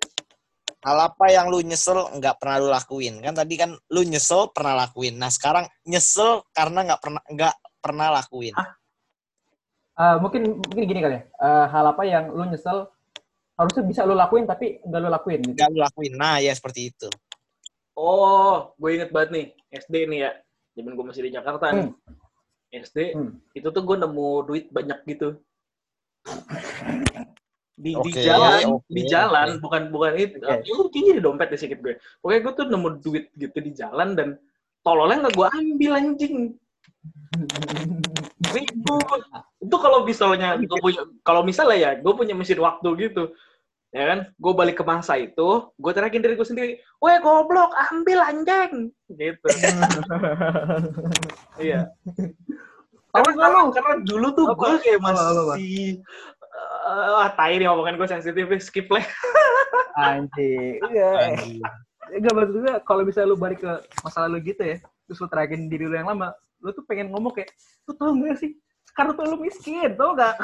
Hal apa yang lu nyesel nggak pernah lu lakuin? Kan tadi kan lu nyesel pernah lakuin. Nah sekarang nyesel karena nggak pernah nggak pernah lakuin. Eh, mungkin mungkin gini kali ya. Eh, hal apa yang lu nyesel harusnya bisa lu lakuin tapi enggak lu lakuin gitu. Nggak lu lakuin. Nah ya seperti itu. oh gue inget banget nih SD nih ya zaman gue masih di Jakarta nih SD Hmm. itu tuh gue nemu duit banyak gitu di, di Oke, jalan oke, di jalan oke. bukan bukan itu Oke. itu kayaknya di dompet deh sedikit gue pokoknya gue tuh nemu duit gitu di jalan dan tololnya nggak gue ambil anjing Bego. itu kalau misalnya gue punya kalau misalnya ya gue punya mesin waktu gitu ya kan gue balik ke masa itu gue teriakin diri gue sendiri weh goblok ambil anjing gitu iya Tahu karena, nggak karena, lu? karena dulu tuh gue kayak masih eh, ah tai nih omongan gue sensitif skip lah Anjing. Iya. Enggak maksud gue kalau misalnya lu balik ke masa lalu gitu ya, terus lu terakhir diri lu yang lama, lu tuh pengen ngomong kayak, lu tau gak sih? Sekarang tuh lu miskin, tau gak?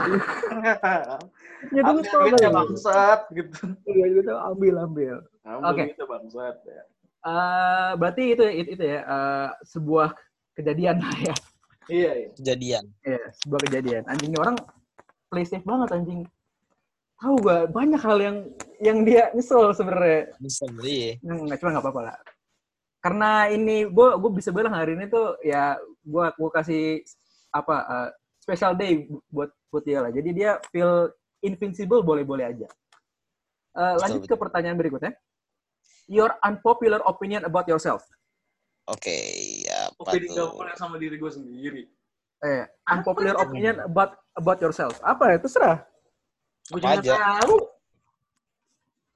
Ya dulu ambil tau gak? bangsat gitu Iya, gitu, ambil, ambil. ambil Oke. duitnya bangsat ya. Eh, berarti itu itu, itu ya eh, sebuah kejadian lah ya. iya iya Kejadian. Iya, sebuah kejadian. Anjingnya orang play safe banget anjing. Tahu gak banyak hal yang yang dia nyesel sebenarnya. Bisa beli. Nggak cuma nggak apa-apa lah. Karena ini gue gue bisa bilang hari ini tuh ya gue gue kasih apa eh, special day buat buat dia lah. Jadi dia feel invincible boleh-boleh aja. Eh, lanjut ke pertanyaan berikutnya. Your unpopular opinion about yourself. Oke, ya apa Opini tuh? gak boleh sama diri gue sendiri Eh, unpopular opinion about about yourself. Apa ya? Terserah. gue juga aja? tahu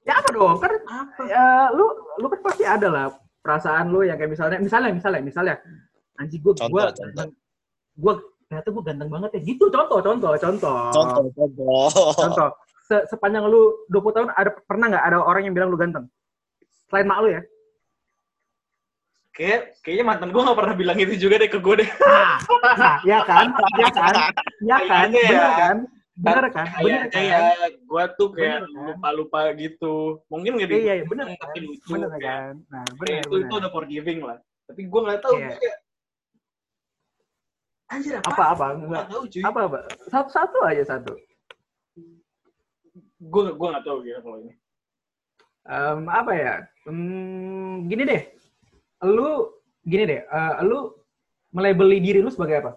Ya apa dong? Kan apa ya lu lu kan pasti ada lah perasaan lu yang kayak misalnya misalnya misalnya misalnya anjing gue Contoh, gue contoh. gue ternyata gue ganteng banget ya gitu contoh contoh contoh Contoh, contoh. contoh Se- sepanjang lu 20 tahun ada pernah nggak ada orang yang bilang lu ganteng selain mak lu ya kayak kayaknya mantan gue gak pernah bilang itu juga deh ke gue deh. Nah, ya kan? Ya kan? Ya kan? Kayaknya ya. bener kan? Bener kan? Bener kan? ya gue tuh kayak Bener, kan? lupa-lupa gitu. Mungkin gak iya iya bener kan? tapi lucu bener kayak- kan? Nah kayak bener itu itu bener. udah forgiving lah. Tapi gue Iya. gue kayak anjir apa? Apa apa? Gue Nggak- nggak tahu cuy. Apa apa? Satu satu aja satu. Gue gue nggak tahu gitu kalau ini. Em, apa ya? Hmm, gini deh, lu gini deh, eh, lu melabeli diri lu sebagai apa?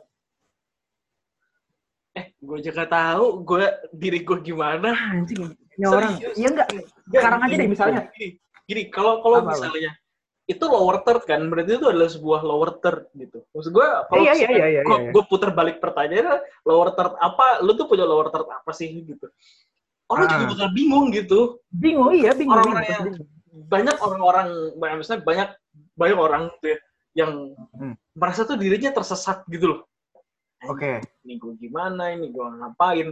eh gue juga tahu gue diri gue gimana Anjing, ini orang. Iya enggak? Nggak, Sekarang aja deh, misalnya. gini, gini kalau kalau Apa, apa? misalnya itu lower third kan berarti itu adalah sebuah lower third gitu maksud gue kalau Iya, iya, iya, iya, gua, iya. gua puter balik pertanyaannya lower third apa lu tuh punya lower third apa sih gitu orang juga Ah. bakal bingung gitu Bingung, iya bingung. Orang-orang bingung, yang- bingung. banyak orang-orang misalnya banyak banyak orang tuh ya, yang Hmm. merasa tuh dirinya tersesat gitu loh. Oke, ini gue gimana ini gue ngapain?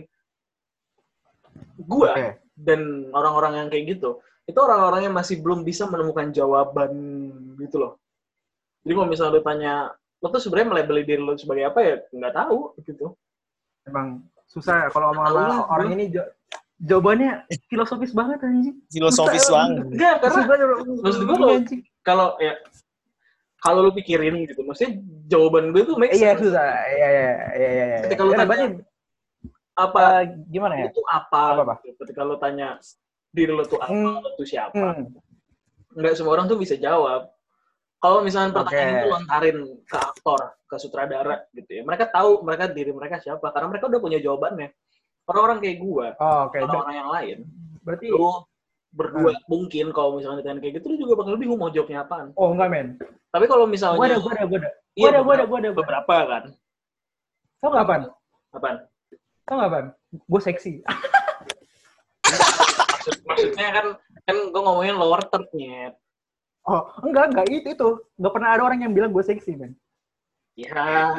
Gue oke. dan orang-orang yang kayak gitu itu orang-orang yang masih belum bisa menemukan jawaban gitu loh. Jadi kalau misalnya lu tanya lo tuh sebenarnya melabeli diri lo sebagai apa? ya nggak tahu gitu. Emang susah ya kalau ngomong sama orang ini ja- jawabannya filosofis banget anjing. Filosofis Susah, banget. enggak karena maksud gua kalau- ya kalau lu pikirin gitu maksudnya jawaban gue tuh make Iya sense. susah. Iya iya iya iya. iya. Ketika lu Ya, tanya, apa eh, gimana ya? itu apa, Apa-apa? gitu. ketika lu tanya diri lu tuh apa Hmm. lu tuh siapa Hmm. nggak semua orang tuh bisa jawab kalau misalnya pertanyaan Oke. itu lontarin ke aktor ke sutradara gitu ya mereka tahu mereka diri mereka siapa karena mereka udah punya jawabannya orang-orang kayak gua Oh, oke. orang-orang yang lain Berarti lu berdua Hmm. mungkin kalau misalnya ditanya kayak gitu lu juga bakal bingung mau jawabnya apaan oh enggak men. tapi kalau misalnya Gua ada gua ada gua ada. iya, Gua ada gua ada beberapa, gua ada. beberapa kan Tau nggak apaan? apaan Tau nggak apaan? Gue seksi. Maksud, maksudnya kan kan gue ngomongin lower third-nya Oh, enggak, enggak itu itu. Enggak pernah ada orang yang bilang gue seksi, men. ya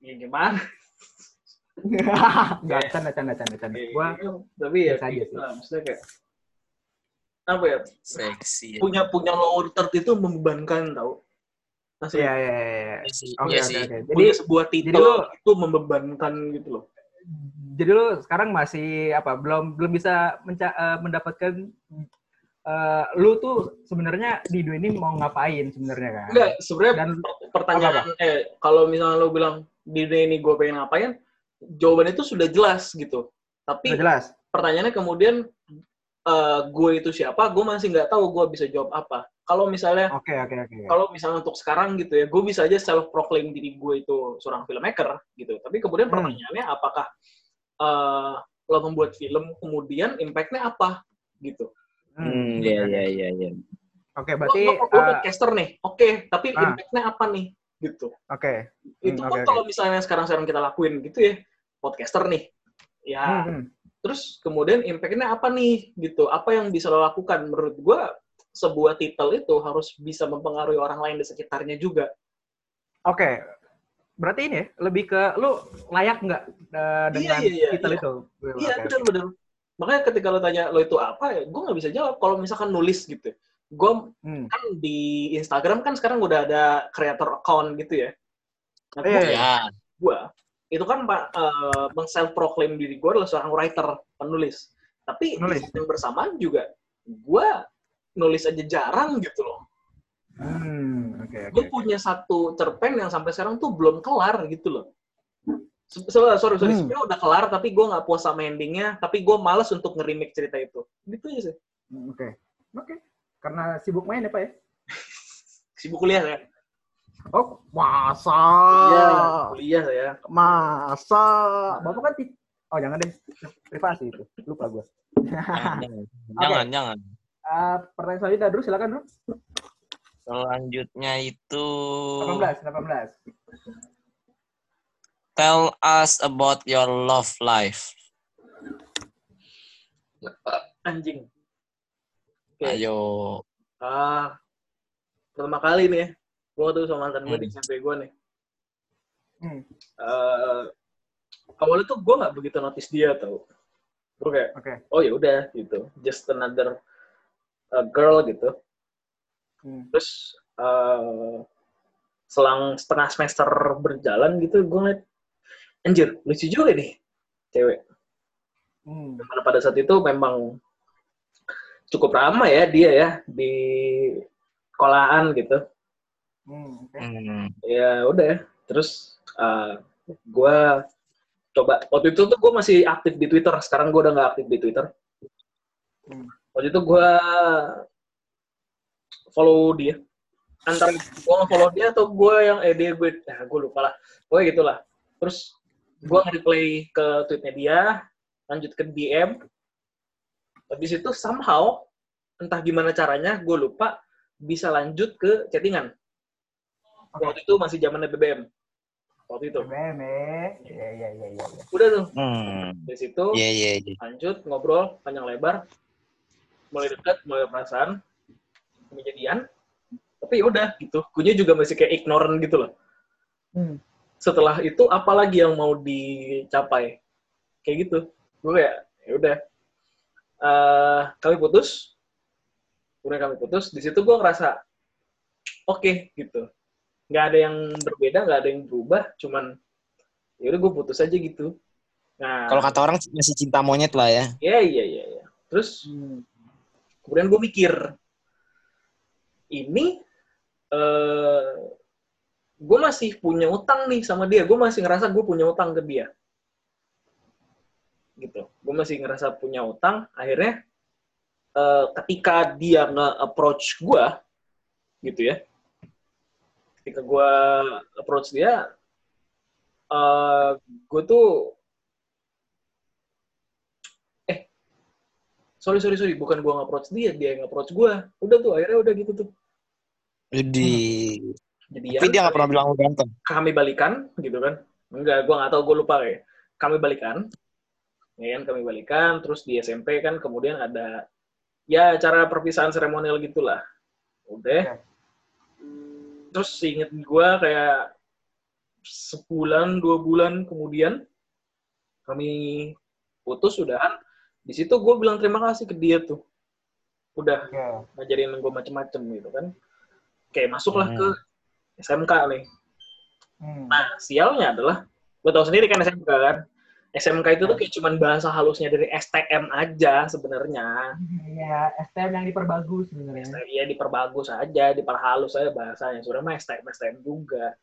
ya gimana Enggak, canda, canda, canda, canda. Gua tapi ya kayak sih. gitu maksudnya kayak apa ya Seksi. punya punya lower third itu membebankan tau Masih Iya, iya, iya, iya. Iya. Oke, Iya oke. Jadi punya sebuah jadi titel lu- itu membebankan gitu loh jadi lu sekarang masih apa? Belum belum bisa menca- eh, mendapatkan eh, lu tuh sebenarnya di dunia ini mau ngapain sebenarnya kan? enggak sebenarnya Dan pertanyaan eh kalau misalnya lo bilang di dunia ini gue pengen ngapain jawaban itu sudah jelas gitu tapi udah jelas. pertanyaannya kemudian eh, gue itu siapa gue masih nggak tahu gue bisa jawab apa kalau misalnya Oke, oke, oke. kalau misalnya untuk sekarang gitu ya, gue bisa aja self proclaim diri gue itu seorang filmmaker gitu. Tapi kemudian Hmm. pertanyaannya apakah eh, lo membuat film kemudian impact-nya apa gitu? Hmm, iya iya iya iya. Oke, Lo, berarti lo, lo eh, podcaster nih, oke, tapi Ah. impact-nya apa nih gitu? oke. Itu Hmm, kan oke, kalau misalnya sekarang-sekarang kita lakuin gitu ya, podcaster nih, ya Hmm, hmm. Terus kemudian impact-nya apa nih gitu? Apa yang bisa lo lakukan? Menurut gue sebuah titel itu harus bisa mempengaruhi orang lain di sekitarnya juga. Oke. Berarti ini ya, lebih ke lu layak nggak eh, dengan iya, iya, titel iya. itu? Iya Oke, benar benar. Makanya ketika lo tanya lo itu apa ya, gue nggak bisa jawab. Kalau misalkan nulis gitu, gue Hmm. kan di Instagram kan sekarang udah ada creator account gitu ya. Nah, Iya, gue, Ya. gue itu kan pak uh, meng-self proclaim diri gue adalah seorang writer, penulis. Tapi Penulis. yang bersamaan juga gue nulis aja jarang gitu loh. Hmm, oke, oke. Gue punya satu cerpen yang sampai sekarang tuh belum kelar gitu loh. Se- sorry, sorry, Hmm. udah kelar tapi gue nggak puas sama endingnya, tapi gue males untuk nge-remake cerita itu. Gitu aja sih. Hmm, Oke. Oke. Karena sibuk main ya, Pak ya? Sibuk kuliah saya. Oh, masa? Iya, kuliah saya. Masa? Bapak kan Oh, jangan deh. Privasi itu. Lupa gue. Jangan, jangan. jangan, jangan. Eh, pertanyaan selanjutnya, Dru. Silakan, Dru. Selanjutnya itu 18, 18. tell us about your love life. Anjing. Oke. Ayo. Ah, pertama kali nih ya, gue tuh sama mantan gue di Hmm. SMP gue nih. Hmm. Eh, awalnya tuh gue nggak begitu notice dia tau. Gue kayak, Oke. oh ya udah gitu, just another uh, girl gitu. Hmm. Terus eh, selang setengah semester berjalan gitu, gue ngeliat, anjir, lucu juga nih cewek. Hmm. Karena pada saat itu memang cukup ramai ya dia ya di sekolahan gitu. Hmm. Oke. Hmm. Ya udah, terus uh, gue coba waktu itu tuh gue masih aktif di Twitter. Sekarang gue udah nggak aktif di Twitter. Hmm. Waktu itu gue follow dia. Antara gue follow dia atau gue yang eh dia gue, ya gue lupa lah. Gue gitulah. Terus gue nge-replay ke tweetnya dia, lanjut ke DM. Habis itu somehow entah gimana caranya, gue lupa bisa lanjut ke chattingan. Oke. Waktu itu masih zamannya BBM. Waktu itu. BBM. Iya, iya, iya, iya. iya. Udah tuh. Hmm. Dari situ Iya, iya, iya. lanjut ngobrol panjang lebar. Mulai dekat, mulai perasaan. Kejadian. Tapi ya udah gitu. Kunya juga masih kayak ignorant gitu loh. Hmm. Setelah itu apalagi yang mau dicapai? Kayak gitu. Gue kayak ya udah. eh kami putus kemudian kami putus di situ gue ngerasa oke gitu nggak ada yang berbeda nggak ada yang berubah cuman ya udah gue putus aja gitu. Nah. Kalau kata orang masih cinta monyet lah ya. ya iya iya iya. Terus Hmm. kemudian gue mikir ini eh gue masih punya utang nih sama dia. Gue masih ngerasa gue punya utang ke dia. Gitu. Gue masih ngerasa punya utang akhirnya eh, ketika dia nge-approach gue gitu ya ketika gue approach dia eh gue tuh eh sorry sorry sorry bukan gue nge-approach dia dia yang nge-approach gue udah tuh akhirnya udah gitu tuh. Jadi, jadi tapi dia nggak pernah bilang lu ganteng. kami balikan gitu kan? Enggak gue nggak tahu gue lupa kayak kami balikan. Ya kan kami balikan terus di SMP kan kemudian ada ya acara perpisahan seremonial gitulah. Udah. Ya. Terus inget gue kayak sebulan dua bulan kemudian kami putus udahan di situ gue bilang terima kasih ke dia tuh udah Ya. ngajarin gue macem-macem gitu kan kayak masuklah Hmm. ke SMK nih Hmm. Nah, sialnya adalah, gue tahu sendiri kan SMK kan. SMK itu tuh kayak cuman bahasa halusnya dari STM aja sebenarnya. Ya, STM yang diperbagus sebenarnya. STM ya diperbagus aja, diperhalus aja bahasanya. Sebenarnya mah STM STM juga.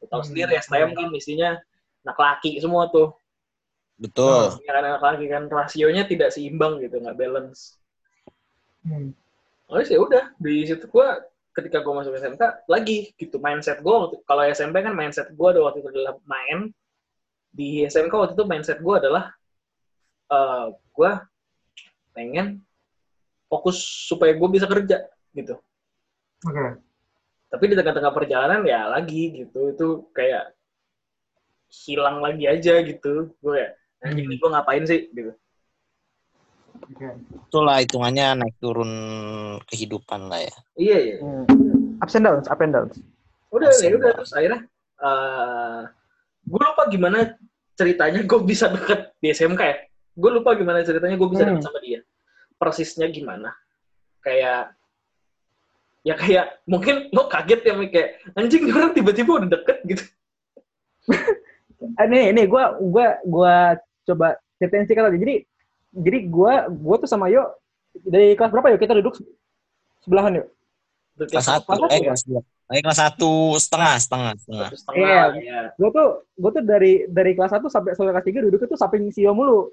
Tahu Hmm. sendiri STM kan isinya anak laki semua tuh. Betul. Ya kan anak laki kan rasionya tidak seimbang gitu, nggak balance. Hmm. Oh ya udah di situ gue ketika gue masuk SMK lagi gitu mindset waktu kalau SMP kan mindset gue ada waktu itu adalah main di SMK waktu itu mindset gue adalah eh gue pengen fokus supaya gue bisa kerja gitu Oke. tapi di tengah-tengah perjalanan ya lagi gitu itu kayak hilang lagi aja gitu gue ya anjing ini gue ngapain sih gitu Oke. Itulah hitungannya naik turun kehidupan lah ya. iya iya Hmm. Ups and downs, up and downs. udah ya udah terus akhirnya eh gue lupa gimana ceritanya gue bisa deket di SMK ya. Gue lupa gimana ceritanya gue bisa deket Hmm. sama dia. Persisnya gimana? Kayak ya kayak mungkin lo kaget ya kayak anjing ini orang tiba-tiba udah deket gitu. Eh, nih, nih, gua, gua, gua coba ceritain sih kalau jadi, jadi gua, gua tuh sama Yo dari kelas berapa yuk kita duduk sebelahan yuk. Kelas satu, eh kelas dua. Eh kelas satu setengah, setengah, setengah. satu setengah Iya. ya Gua tuh, gua tuh dari dari kelas 1 sampai sampai kelas 3 duduknya tuh samping si Yo mulu.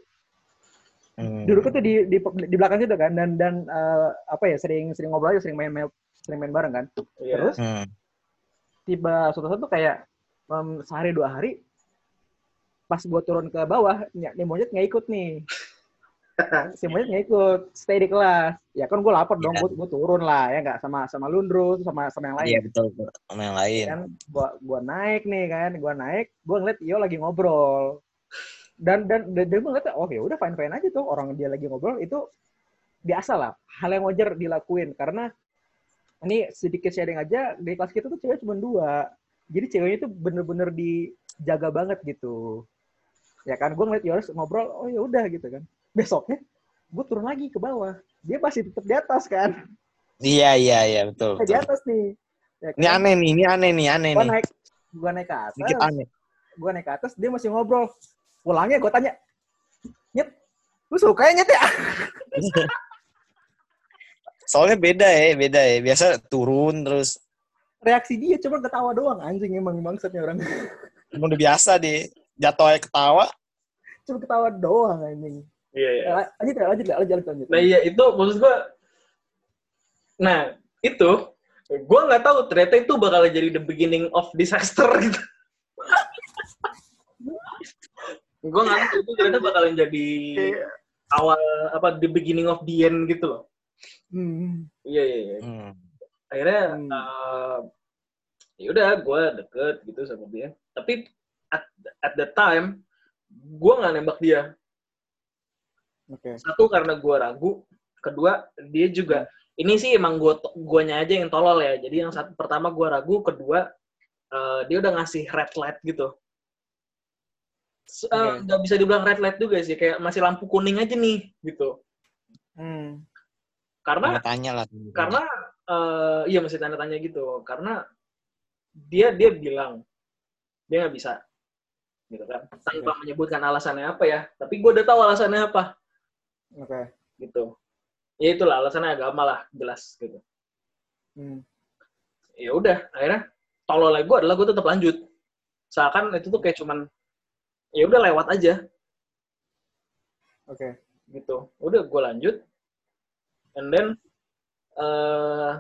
Hmm. Duduknya tuh di di, di belakang situ kan dan dan eh, apa ya sering sering ngobrol aja, sering main main sering main bareng kan. Iya. Terus Hmm. tiba suatu saat tuh kayak em, sehari dua hari pas gua turun ke bawah nih monyet nggak ikut nih si monyet nggak ikut stay di kelas. Ya kan gue lapor dong Iya. gue turun lah ya nggak? Sama sama Lundro sama sama yang lain. Iya betul, betul. sama yang lain. kan gua gua naik nih kan gua naik gua ngeliat Yo lagi ngobrol. Dan dan dan, dan gue ngeliat oh ya udah fine fine aja tuh orang dia lagi ngobrol. Itu biasa lah hal yang wajar dilakuin. Karena ini sedikit sharing aja di kelas kita tuh cewek cuma dua. Jadi ceweknya tuh bener-bener dijaga banget gitu. Ya kan gue ngeliat Yoris ngobrol oh ya udah gitu kan besoknya gue turun lagi ke bawah dia masih tetap di atas kan Iya, iya, iya, betul. di betul. atas nih ya Ini aneh nih, ini aneh nih, aneh gue nih. naik gue naik ke atas Sedikit aneh. gue naik ke atas dia masih ngobrol pulangnya gue tanya nyet lu suka ya nyet ya Soalnya beda ya, beda ya. Biasa turun terus reaksi dia cuma ketawa doang anjing emang bangsatnya orang emang udah biasa deh. Jatuh aja ketawa. cuma ketawa doang anjing iya iya Eh, lanjut ya lanjut ya lanjut lanjut, lanjut. Nah iya itu maksud gue. Nah itu gue nggak tahu ternyata itu bakal jadi the beginning of disaster gitu. gue nggak tahu itu ternyata bakalan jadi awal apa the beginning of the end gitu loh. Hmm. Iya iya iya. Hmm. Akhirnya Hmm. eh, ya udah gue deket gitu sama dia. Tapi at, at the time gue nggak nembak dia. Oke. Satu karena gue ragu. Kedua dia juga ini sih emang gue guanya aja yang tolol ya. Jadi yang satu pertama gue ragu kedua eh, dia udah ngasih red light gitu. Eh, nggak bisa dibilang red light juga sih kayak masih lampu kuning aja nih gitu. Hmm. karena Tanya lah. karena eh, iya masih tanda tanya gitu. Karena dia dia bilang dia nggak bisa gitu kan. Tanpa menyebutkan alasannya apa ya. Tapi gue udah tahu alasannya apa Oke. gitu. Ya itulah alasannya agama lah jelas gitu. Hmm. ya udah akhirnya tolol gue adalah gue tetap lanjut. Seakan itu tuh kayak cuman ya udah lewat aja. Oke. gitu. Udah gue lanjut. And then eh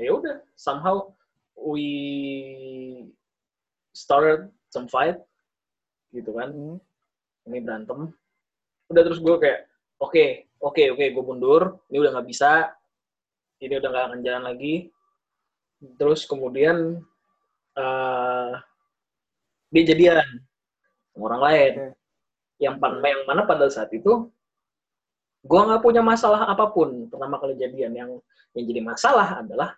ya udah somehow we started some fight. Gitu kan. Hmm. ini berantem. Udah terus gue kayak oke oke oke gue mundur. Ini udah nggak bisa. Ini udah nggak akan jalan lagi. Terus kemudian eh dia jadian sama orang lain. Yang pan- yang mana pada saat itu gue nggak punya masalah apa pun. Pertama kali jadian yang yang jadi masalah adalah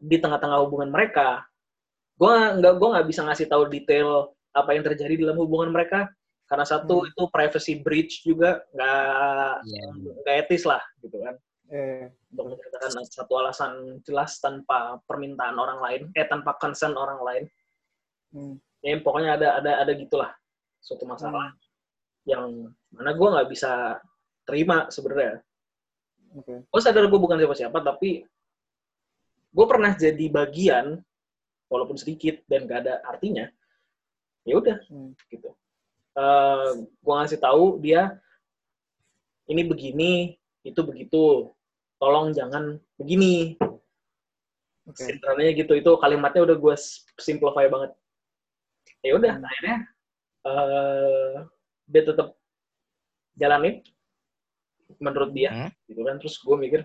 di tengah-tengah hubungan mereka. Gue nggak gue nggak bisa ngasih tahu detail apa yang terjadi dalam hubungan mereka karena satu Hmm. itu privacy breach juga nggak Iya. nggak etis lah gitu kan Eh. untuk menceritakan satu alasan jelas tanpa permintaan orang lain eh tanpa consent orang lain Hmm. ya pokoknya ada ada ada gitulah suatu masalah yang mana gue nggak bisa terima sebenarnya Oke. gue sadar gue bukan siapa-siapa tapi gue pernah jadi bagian walaupun sedikit dan gak ada artinya ya udah Hmm. gitu gue ngasih tahu dia ini begini itu begitu tolong jangan begini. Sintralnya gitu itu kalimatnya udah gue simplify banget ya udah Hmm. akhirnya eh dia tetap jalanin menurut dia Hmm. gitu kan terus gue mikir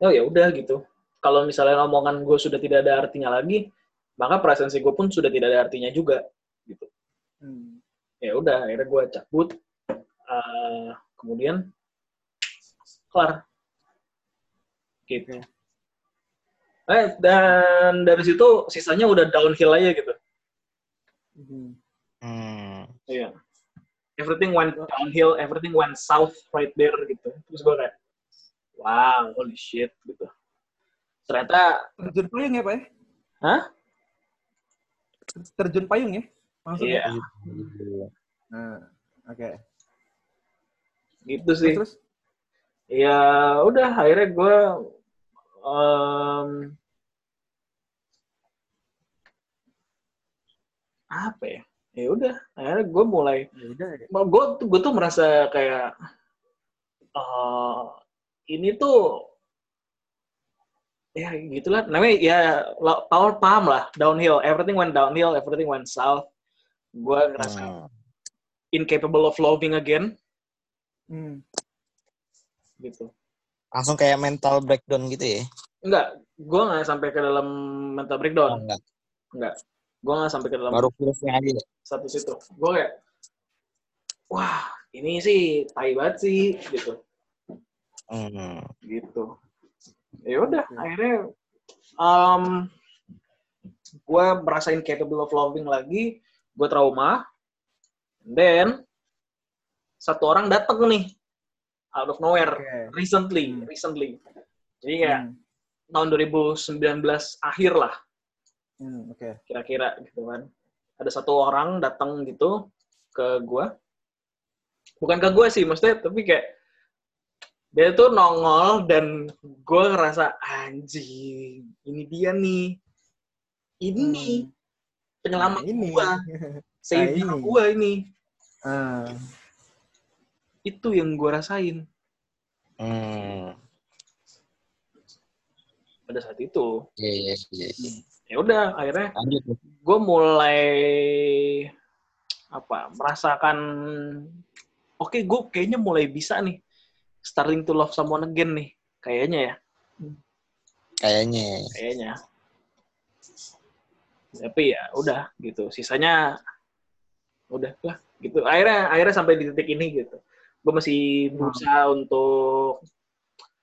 oh ya udah gitu kalau misalnya omongan gue sudah tidak ada artinya lagi maka presensi gue pun sudah tidak ada artinya juga gitu Hmm. Ya udah akhirnya gue cabut Eh, kemudian kelar gitu eh dan dari situ sisanya udah downhill aja gitu Hmm. Hmm. iya everything went downhill everything went south right there gitu terus gue kayak wow holy shit gitu ternyata Terjun payung ya, Pak ya? Hah? Terjun payung ya? Maksudnya? iya Nah, oke. gitu sih Terus? ya udah akhirnya gue em, apa ya ya udah akhirnya gue mulai Ya udah ya. gue tuh gue tuh merasa kayak eh ini tuh ya gitulah namanya ya lo- tahu paham lah downhill everything went downhill everything went south gue ngerasa Hmm. incapable of loving again Hmm. gitu Langsung kayak mental breakdown gitu ya? enggak gue nggak sampai ke dalam mental Oh, breakdown enggak. enggak gue nggak sampai ke dalam Baru feelsnya aja. satu situ gue kayak wah ini sih tai banget sih gitu Hmm. gitu ya udah akhirnya um, gue merasa incapable of loving lagi gue trauma then satu orang datang nih out of nowhere Oke. recently Hmm. recently jadi kayak Hmm. tahun 2019 akhir lah Hmm, Oke. kira-kira gitu kan ada satu orang datang gitu ke gue bukan ke gue sih maksudnya tapi kayak dia tuh nongol dan gue ngerasa anjing ini dia nih ini Hmm. Penyelamat Nah, ini. gue savior ini. gue ini Ah. itu yang gue rasain Hmm. pada saat itu Iya, iya, iya. iya. ya udah akhirnya Lanjut. gue mulai apa merasakan oke gue kayaknya mulai bisa nih starting to love someone again nih kayaknya ya Kayaknya. kayaknya tapi ya udah gitu sisanya udah lah gitu akhirnya akhirnya sampai di titik ini gitu gue masih berusaha untuk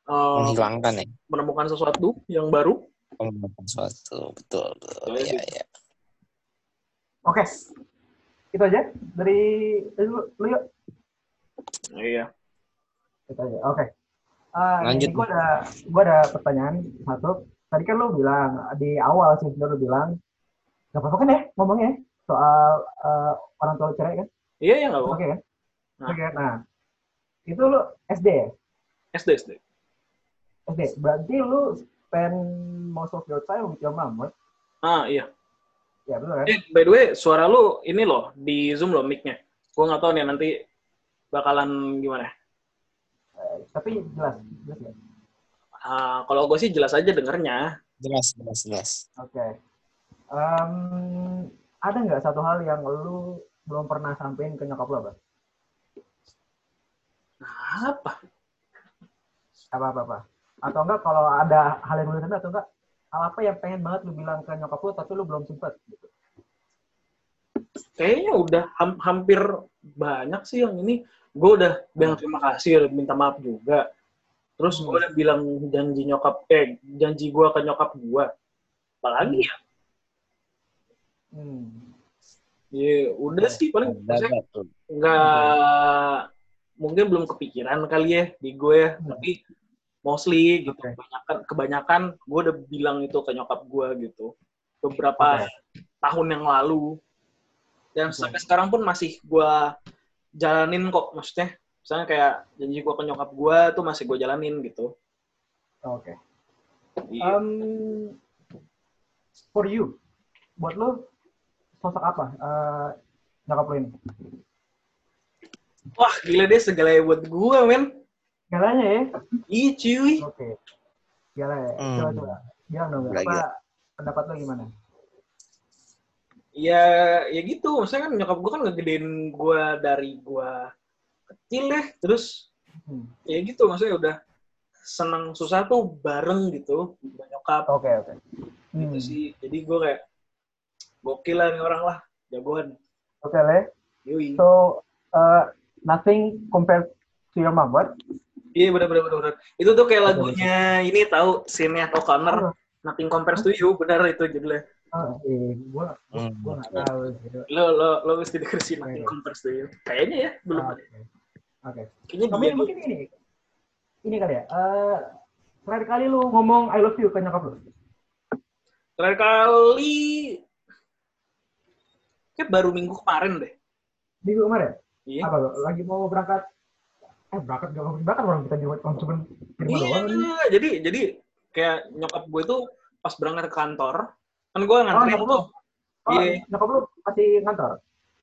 uh, Menghilangkan ya. menemukan sesuatu yang baru Menemukan suatu. Betul, betul. Betul, Iya, gitu. iya. Oke. Itu aja dari lu, lu yuk. iya Itu aja. Oke. Ah, Lanjut. ini gue ada gue ada pertanyaan satu. Tadi kan lo bilang di awal sih lo bilang nggak apa-apa kan ya ngomongnya soal eh, orang tua cerai kan? Iya, ya nggak Oke apa-apa. kan? Nah. Oke. Nah, itu lo SD ya? SD, SD. SD. Berarti lo spend most of your time with your mom, right? Ah, iya. Ya betul kan? Eh, by the way, suara lu ini loh, di Zoom loh mic-nya. Gue nggak tahu nih nanti bakalan gimana. Eh, tapi jelas, jelas ya. Ah, kalau gue sih jelas aja dengernya. Jelas, jelas, jelas. Oke. Em, ada nggak satu hal yang lu belum pernah sampein ke nyokap lu apa? Apa? Apa apa apa? Atau enggak kalau ada hal yang belum sampai atau enggak hal apa yang pengen banget lu bilang ke nyokap lu tapi lu belum sempet gitu. Kayaknya udah ham- hampir banyak sih yang ini. Gue udah bilang terima kasih, udah minta maaf juga. Terus gue udah bilang janji nyokap, eh janji gue ke nyokap gue. Apalagi ya? Hmm. Ya udah sih paling ada tuh. nggak mungkin belum kepikiran kali ya di gue ya Hmm. tapi mostly gitu kebanyakan kebanyakan gue udah bilang itu ke nyokap gue gitu beberapa Oke. tahun yang lalu dan Oke. sampai sekarang pun masih gue jalanin kok maksudnya misalnya kayak janji gue ke nyokap gue tuh masih gue jalanin gitu Oke. Iya. Um, for you, buat lu sosok apa eh, nyokap lu ini? wah gila deh segalanya buat gue men Galanya ya? Ih cuy Oke. Gila ya. Hmm. Coba coba. Bilang dong, Gila, apa gila. pendapat lu gimana? ya ya gitu maksudnya kan nyokap gue kan ngegedein gue dari gue kecil deh terus Hmm. ya gitu maksudnya udah senang susah tuh bareng gitu nyokap Oke oke. gitu Hmm. sih jadi gue kayak gokil lah nih orang lah jagoan Oke le. yoi So uh, nothing compared to your mom, what? iya bener bener bener bener. itu tuh kayak lagunya ini tahu scene-nya atau Connor Nothing compares to you benar itu judulnya Oh, eh, gua Hmm. gua nggak tahu gitu. lo lo lo mesti denger sih Nothing compares to you kayaknya ya belum Oke. ada Oke. kayaknya Tapi dia mungkin ini, ini kali ya. Eh, terakhir kali lu ngomong I love you ke nyokap lu. terakhir kali kayak baru minggu kemarin deh Minggu kemarin. iya Apa lu? Lagi mau berangkat? Eh berangkat gak mau berangkat orang kita juga cuma cuma di rumah Iya, doang. jadi jadi kayak nyokap gue tuh pas berangkat ke kantor, kan gue Oh, nganterin. Oh, Iya. nyokap lu masih kantor?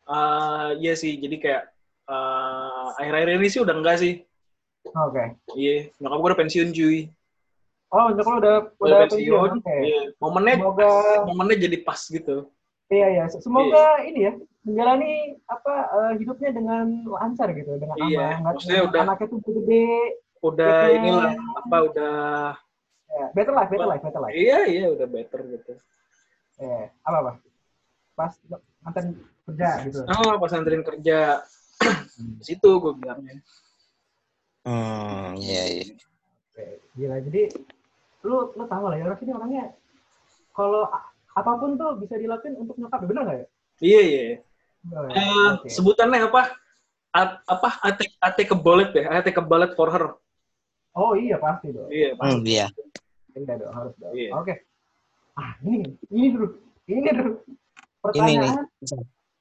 Eh, iya sih, jadi kayak eh, akhir-akhir ini sih udah enggak sih. Oh, Oke. Iya, nyokap gue udah pensiun cuy. Oh, nyokap lu udah Udah, udah pensiun. pensiun. Oke. Iya. Momennya Semoga momennya jadi pas gitu. Iya iya. Semoga ini ya menjalani apa eh, hidupnya dengan lancar gitu, dengan Iya, aman. maksudnya Nggak- udah- anaknya tuh gede. Udah Iya. inilah apa udah Ya, better life, better life, better life. iya iya udah better gitu. Eh, apa apa? Pas mantan kerja gitu. Oh, pas anterin kerja di situ gue bilangnya. Hmm, iya, iya. Oke, Gila, jadi lu lu tahu lah ya orang sini orangnya kalau apa pun tuh bisa dilakuin untuk nyokap, bener nggak ya? Iya iya. Oh, ya. Eh, Oke. sebutannya apa? A- apa? I take, I take a bullet deh. I take a bullet for her. Oh iya pasti dong. Iya, Hmm, pasti. iya. Iya dong, harus dong. Iya. Oke. Ah, ini ini dulu. Ini dulu. Ini nih. Pertanyaan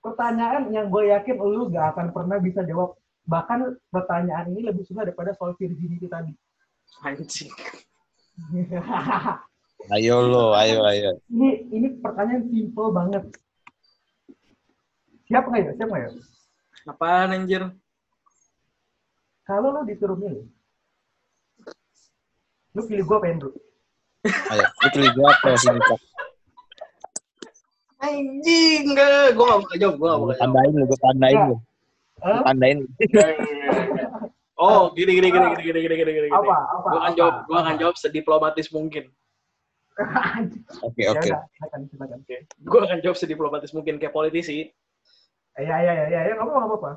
pertanyaan yang gue yakin lu gak akan pernah bisa jawab. Bahkan pertanyaan ini lebih susah daripada soal virginity tadi. Anjing. Ayo lo, ayo, ayo. ini ini pertanyaan simple banget. Siap nggak ya? Siap nggak ya? Apaan anjir? Kalau lu disuruh milih, lu pilih gue pengen dulu. Ayo, lu pilih gua apa sini, Cok? Anjing, enggak. Gue gak bakal jawab. Gue gak Gua bakal jawab. tandain lu, gua tandain lu. Hah? Gua tandain. Oh, gini, gini, gini, gini, gini, gini, gini, gini. Apa? Apa? Gue akan apa? jawab, gue akan jawab sediplomatis mungkin. Oke, oke. Gue akan jawab sediplomatis mungkin kayak politisi. Iya, iya, iya, iya, nggak apa-apa, nggak apa-apa.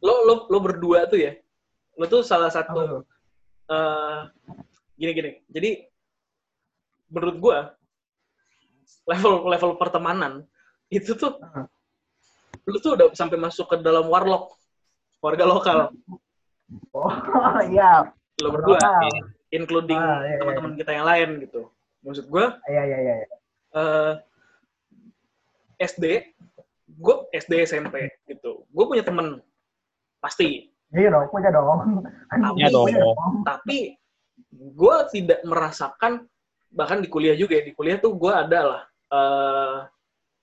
Lo, lo, lo berdua tuh ya. Lo tuh salah Apa satu eh gini gini. Jadi menurut gua level level pertemanan itu tuh Heeh. lu tuh udah sampai masuk ke dalam warlock warga lokal. Oh, iya. lo berdua, in- including Ah, iya, iya, teman-teman kita yang lain gitu. Maksud gue Iya, iya, iya. iya. eh SD, gue SD SMP gitu. Gue punya temen pasti, Iya dong, punya dong. Punya dong. Punya tapi gue tidak merasakan bahkan di kuliah juga ya di kuliah tuh gue ada lah eh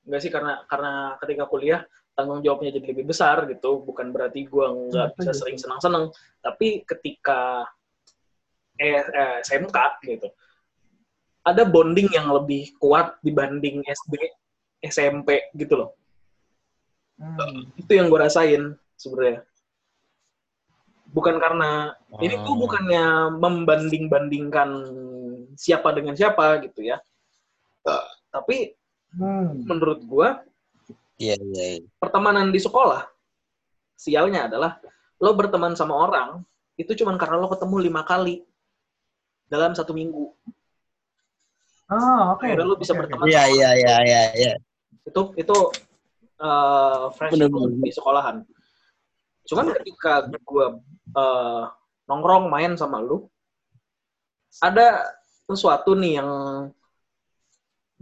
nggak sih karena karena ketika kuliah tanggung jawabnya jadi lebih besar gitu bukan berarti gue nggak bisa sering senang-senang tapi ketika eh, eh, SMK gitu ada bonding yang lebih kuat dibanding SD SMP gitu loh Hmm. itu yang gue rasain sebenarnya bukan karena ini tuh Oh. bukannya membanding-bandingkan siapa dengan siapa gitu ya tapi Hmm. menurut gua Iya, iya. iya. pertemanan di sekolah sialnya adalah lo berteman sama orang itu cuman karena lo ketemu lima kali dalam satu minggu Oh, oke. akhirnya lo bisa oke. berteman Iya, sama iya, iya, iya, iya. itu itu uh, fresh Bener, itu bener. di sekolahan. Cuman ketika gue uh, nongkrong main sama lu, ada sesuatu nih yang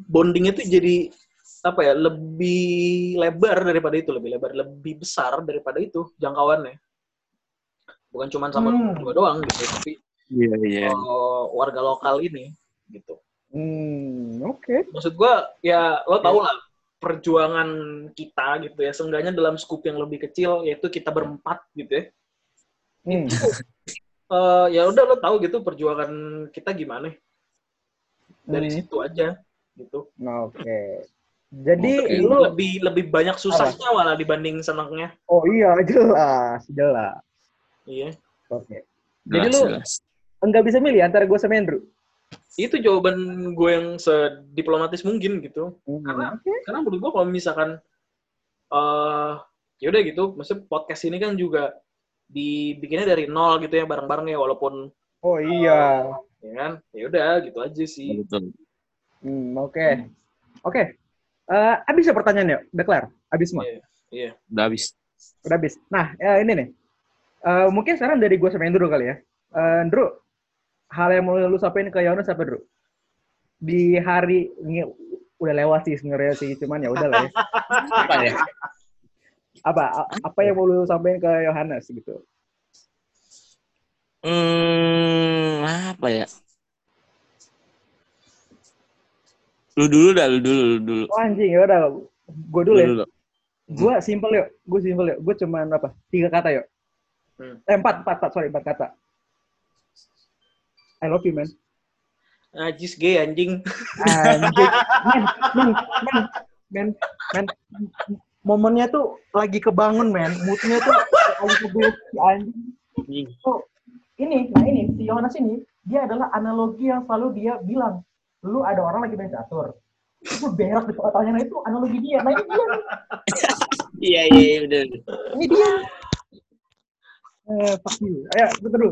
bondingnya tuh jadi apa ya lebih lebar daripada itu lebih lebar lebih besar daripada itu jangkauannya bukan cuma sama lu Hmm. doang gitu tapi Iya, iya. uh, warga lokal ini gitu Hmm, oke. maksud gua ya lo tau lah perjuangan kita gitu ya seenggaknya dalam skup yang lebih kecil yaitu kita berempat gitu ya Hmm. Eh, ya udah lo tahu gitu perjuangan kita gimana dari Hmm. situ aja gitu Oke. Jadi Oke. lu lebih lebih banyak susahnya malah dibanding senangnya Oh iya, jelas, jelas. iya Oke. Jadi Jelas, lu jelas. Enggak bisa milih antara gue sama Andrew. itu jawaban gue yang sediplomatis mungkin gitu Hmm, Karena- oke. karena menurut gue kalau misalkan eh ya udah gitu maksudnya podcast ini kan juga dibikinnya dari nol gitu ya bareng-bareng ya walaupun Oh iya. ya kan ya udah gitu aja sih Betul. Hmm, oke. Oke. Eh, habis ya pertanyaannya? Udah kelar? Habis semua? Iya. iya Udah habis. Udah habis. Nah, ya ini nih. Eh, mungkin sekarang dari gue sama Andrew kali ya. Eh, Andrew, hal yang mau lu sampaikan ke Yohanes apa, Andrew? Di hari ini udah lewat sih sebenarnya sih, cuman ya udah lah ya. Apa ya? Apa apa yang mau lu sampaikan ke Yohanes gitu? Hmm, apa ya? Lu dulu dah, lu dulu, lu dulu. Oh, anjing, ya udah. Gue dulu ya. Lu dulu. Gue simpel yuk. Gue simpel yuk. Gue cuman apa? Tiga kata yuk. Hmm. Eh, empat, empat, empat, sorry, empat kata. I love you, man. najis gay anjing Anjing. Men, men, men, men, men. Momennya tuh lagi kebangun, men. Moodnya tuh lagi kebangun. Si anjing. Tuh, ini, nah ini, si Yohanes ini, dia adalah analogi yang selalu dia bilang. Lu ada orang lagi main catur. Itu berak di pertanyaannya itu analogi dia. Nah ini dia. Iya, iya, iya, ini dia. Eh, fuck you. Ayo, betul dulu.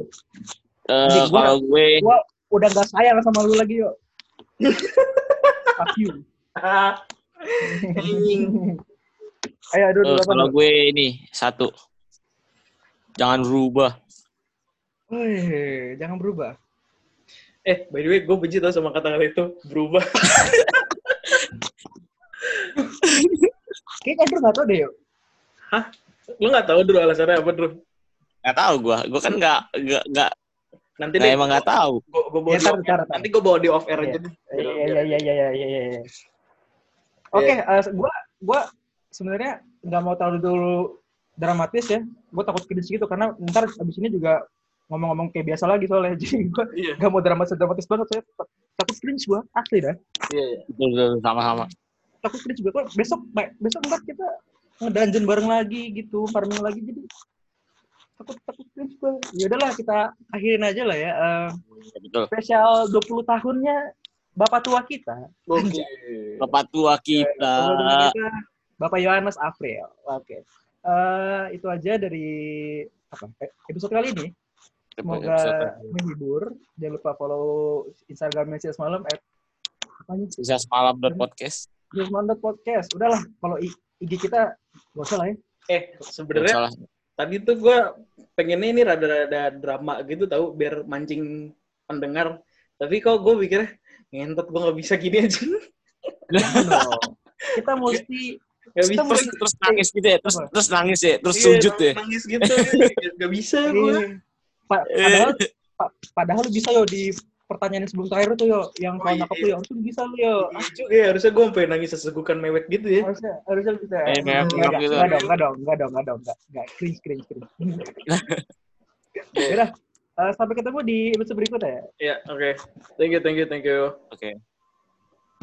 Eh, Jadi gua- kalau gue, Gua udah gak sayang sama lu lagi, yuk. fuck you. Ayo, aduh, dulu apa kalau gue ini satu, jangan berubah. Wih, jangan berubah. eh by the way gue benci tau sama kata-kata itu berubah Kayaknya Andrew gak tau deh, yuk. lu nggak tahu dulu alasannya apa dulu Gak tahu gue, gue kan gak, gak, gak, nanti gak emang gak tahu. gue gue bawa Ya, nanti gue bawa di off air Iya. aja deh Iya, iya, iya, iya, iya, iya, iya. Oke, eh, gua gua sebenarnya nggak mau terlalu dulu dramatis ya. Gue takut kritis gitu karena ntar abis ini juga ngomong-ngomong kayak biasa lagi soalnya. Jadi gue iya nggak mau dramatis dramatis banget saya takut cringe gue asli dah. iya iya. Betul, betul, sama-sama. Takut cringe gue. Besok besok ntar kita ngedungeon bareng lagi gitu, farming lagi jadi takut takut cringe gue. Ya udahlah kita akhirin aja lah ya. Eh, Iya, Betul. spesial 20 tahunnya Bapak tua kita. oke Bapak tua kita. Bapak Yohanes April. Oke. Eh, itu aja dari apa episode kali ini. Semoga menghibur. Jangan lupa follow Instagramnya Sias Malam at nih? Bisa semalam podcast. Sias Malam podcast. Udahlah, kalau IG kita gak usah lah ya. eh sebenarnya. Tadi tuh gue pengennya ini rada-rada drama gitu tahu biar mancing pendengar. Tapi kok gue pikirnya ngentot gue nggak bisa gini aja. Kita mesti Gak Kita bisa. terus terus nangis gitu ya terus terus nangis ya terus Iya, sujud ya Nangis gitu. Gak bisa gue. Pa- padahal pa- padahal lu bisa yo di pertanyaan sebelum terakhir tuh yo yang Oh, soal iya. nakap tuh yo harusnya bisa lu yo Iya juga ya, harusnya gue sampai nangis sesegukan mewek gitu ya. harusnya harusnya bisa Eh, enggak mewek enggak gitu. enggak dong enggak dong enggak dong enggak dong enggak enggak cringe cringe cringe Yaudah, eh, sampai ketemu di episode berikutnya ya Iya, oke. Thank you, thank you, thank you. oke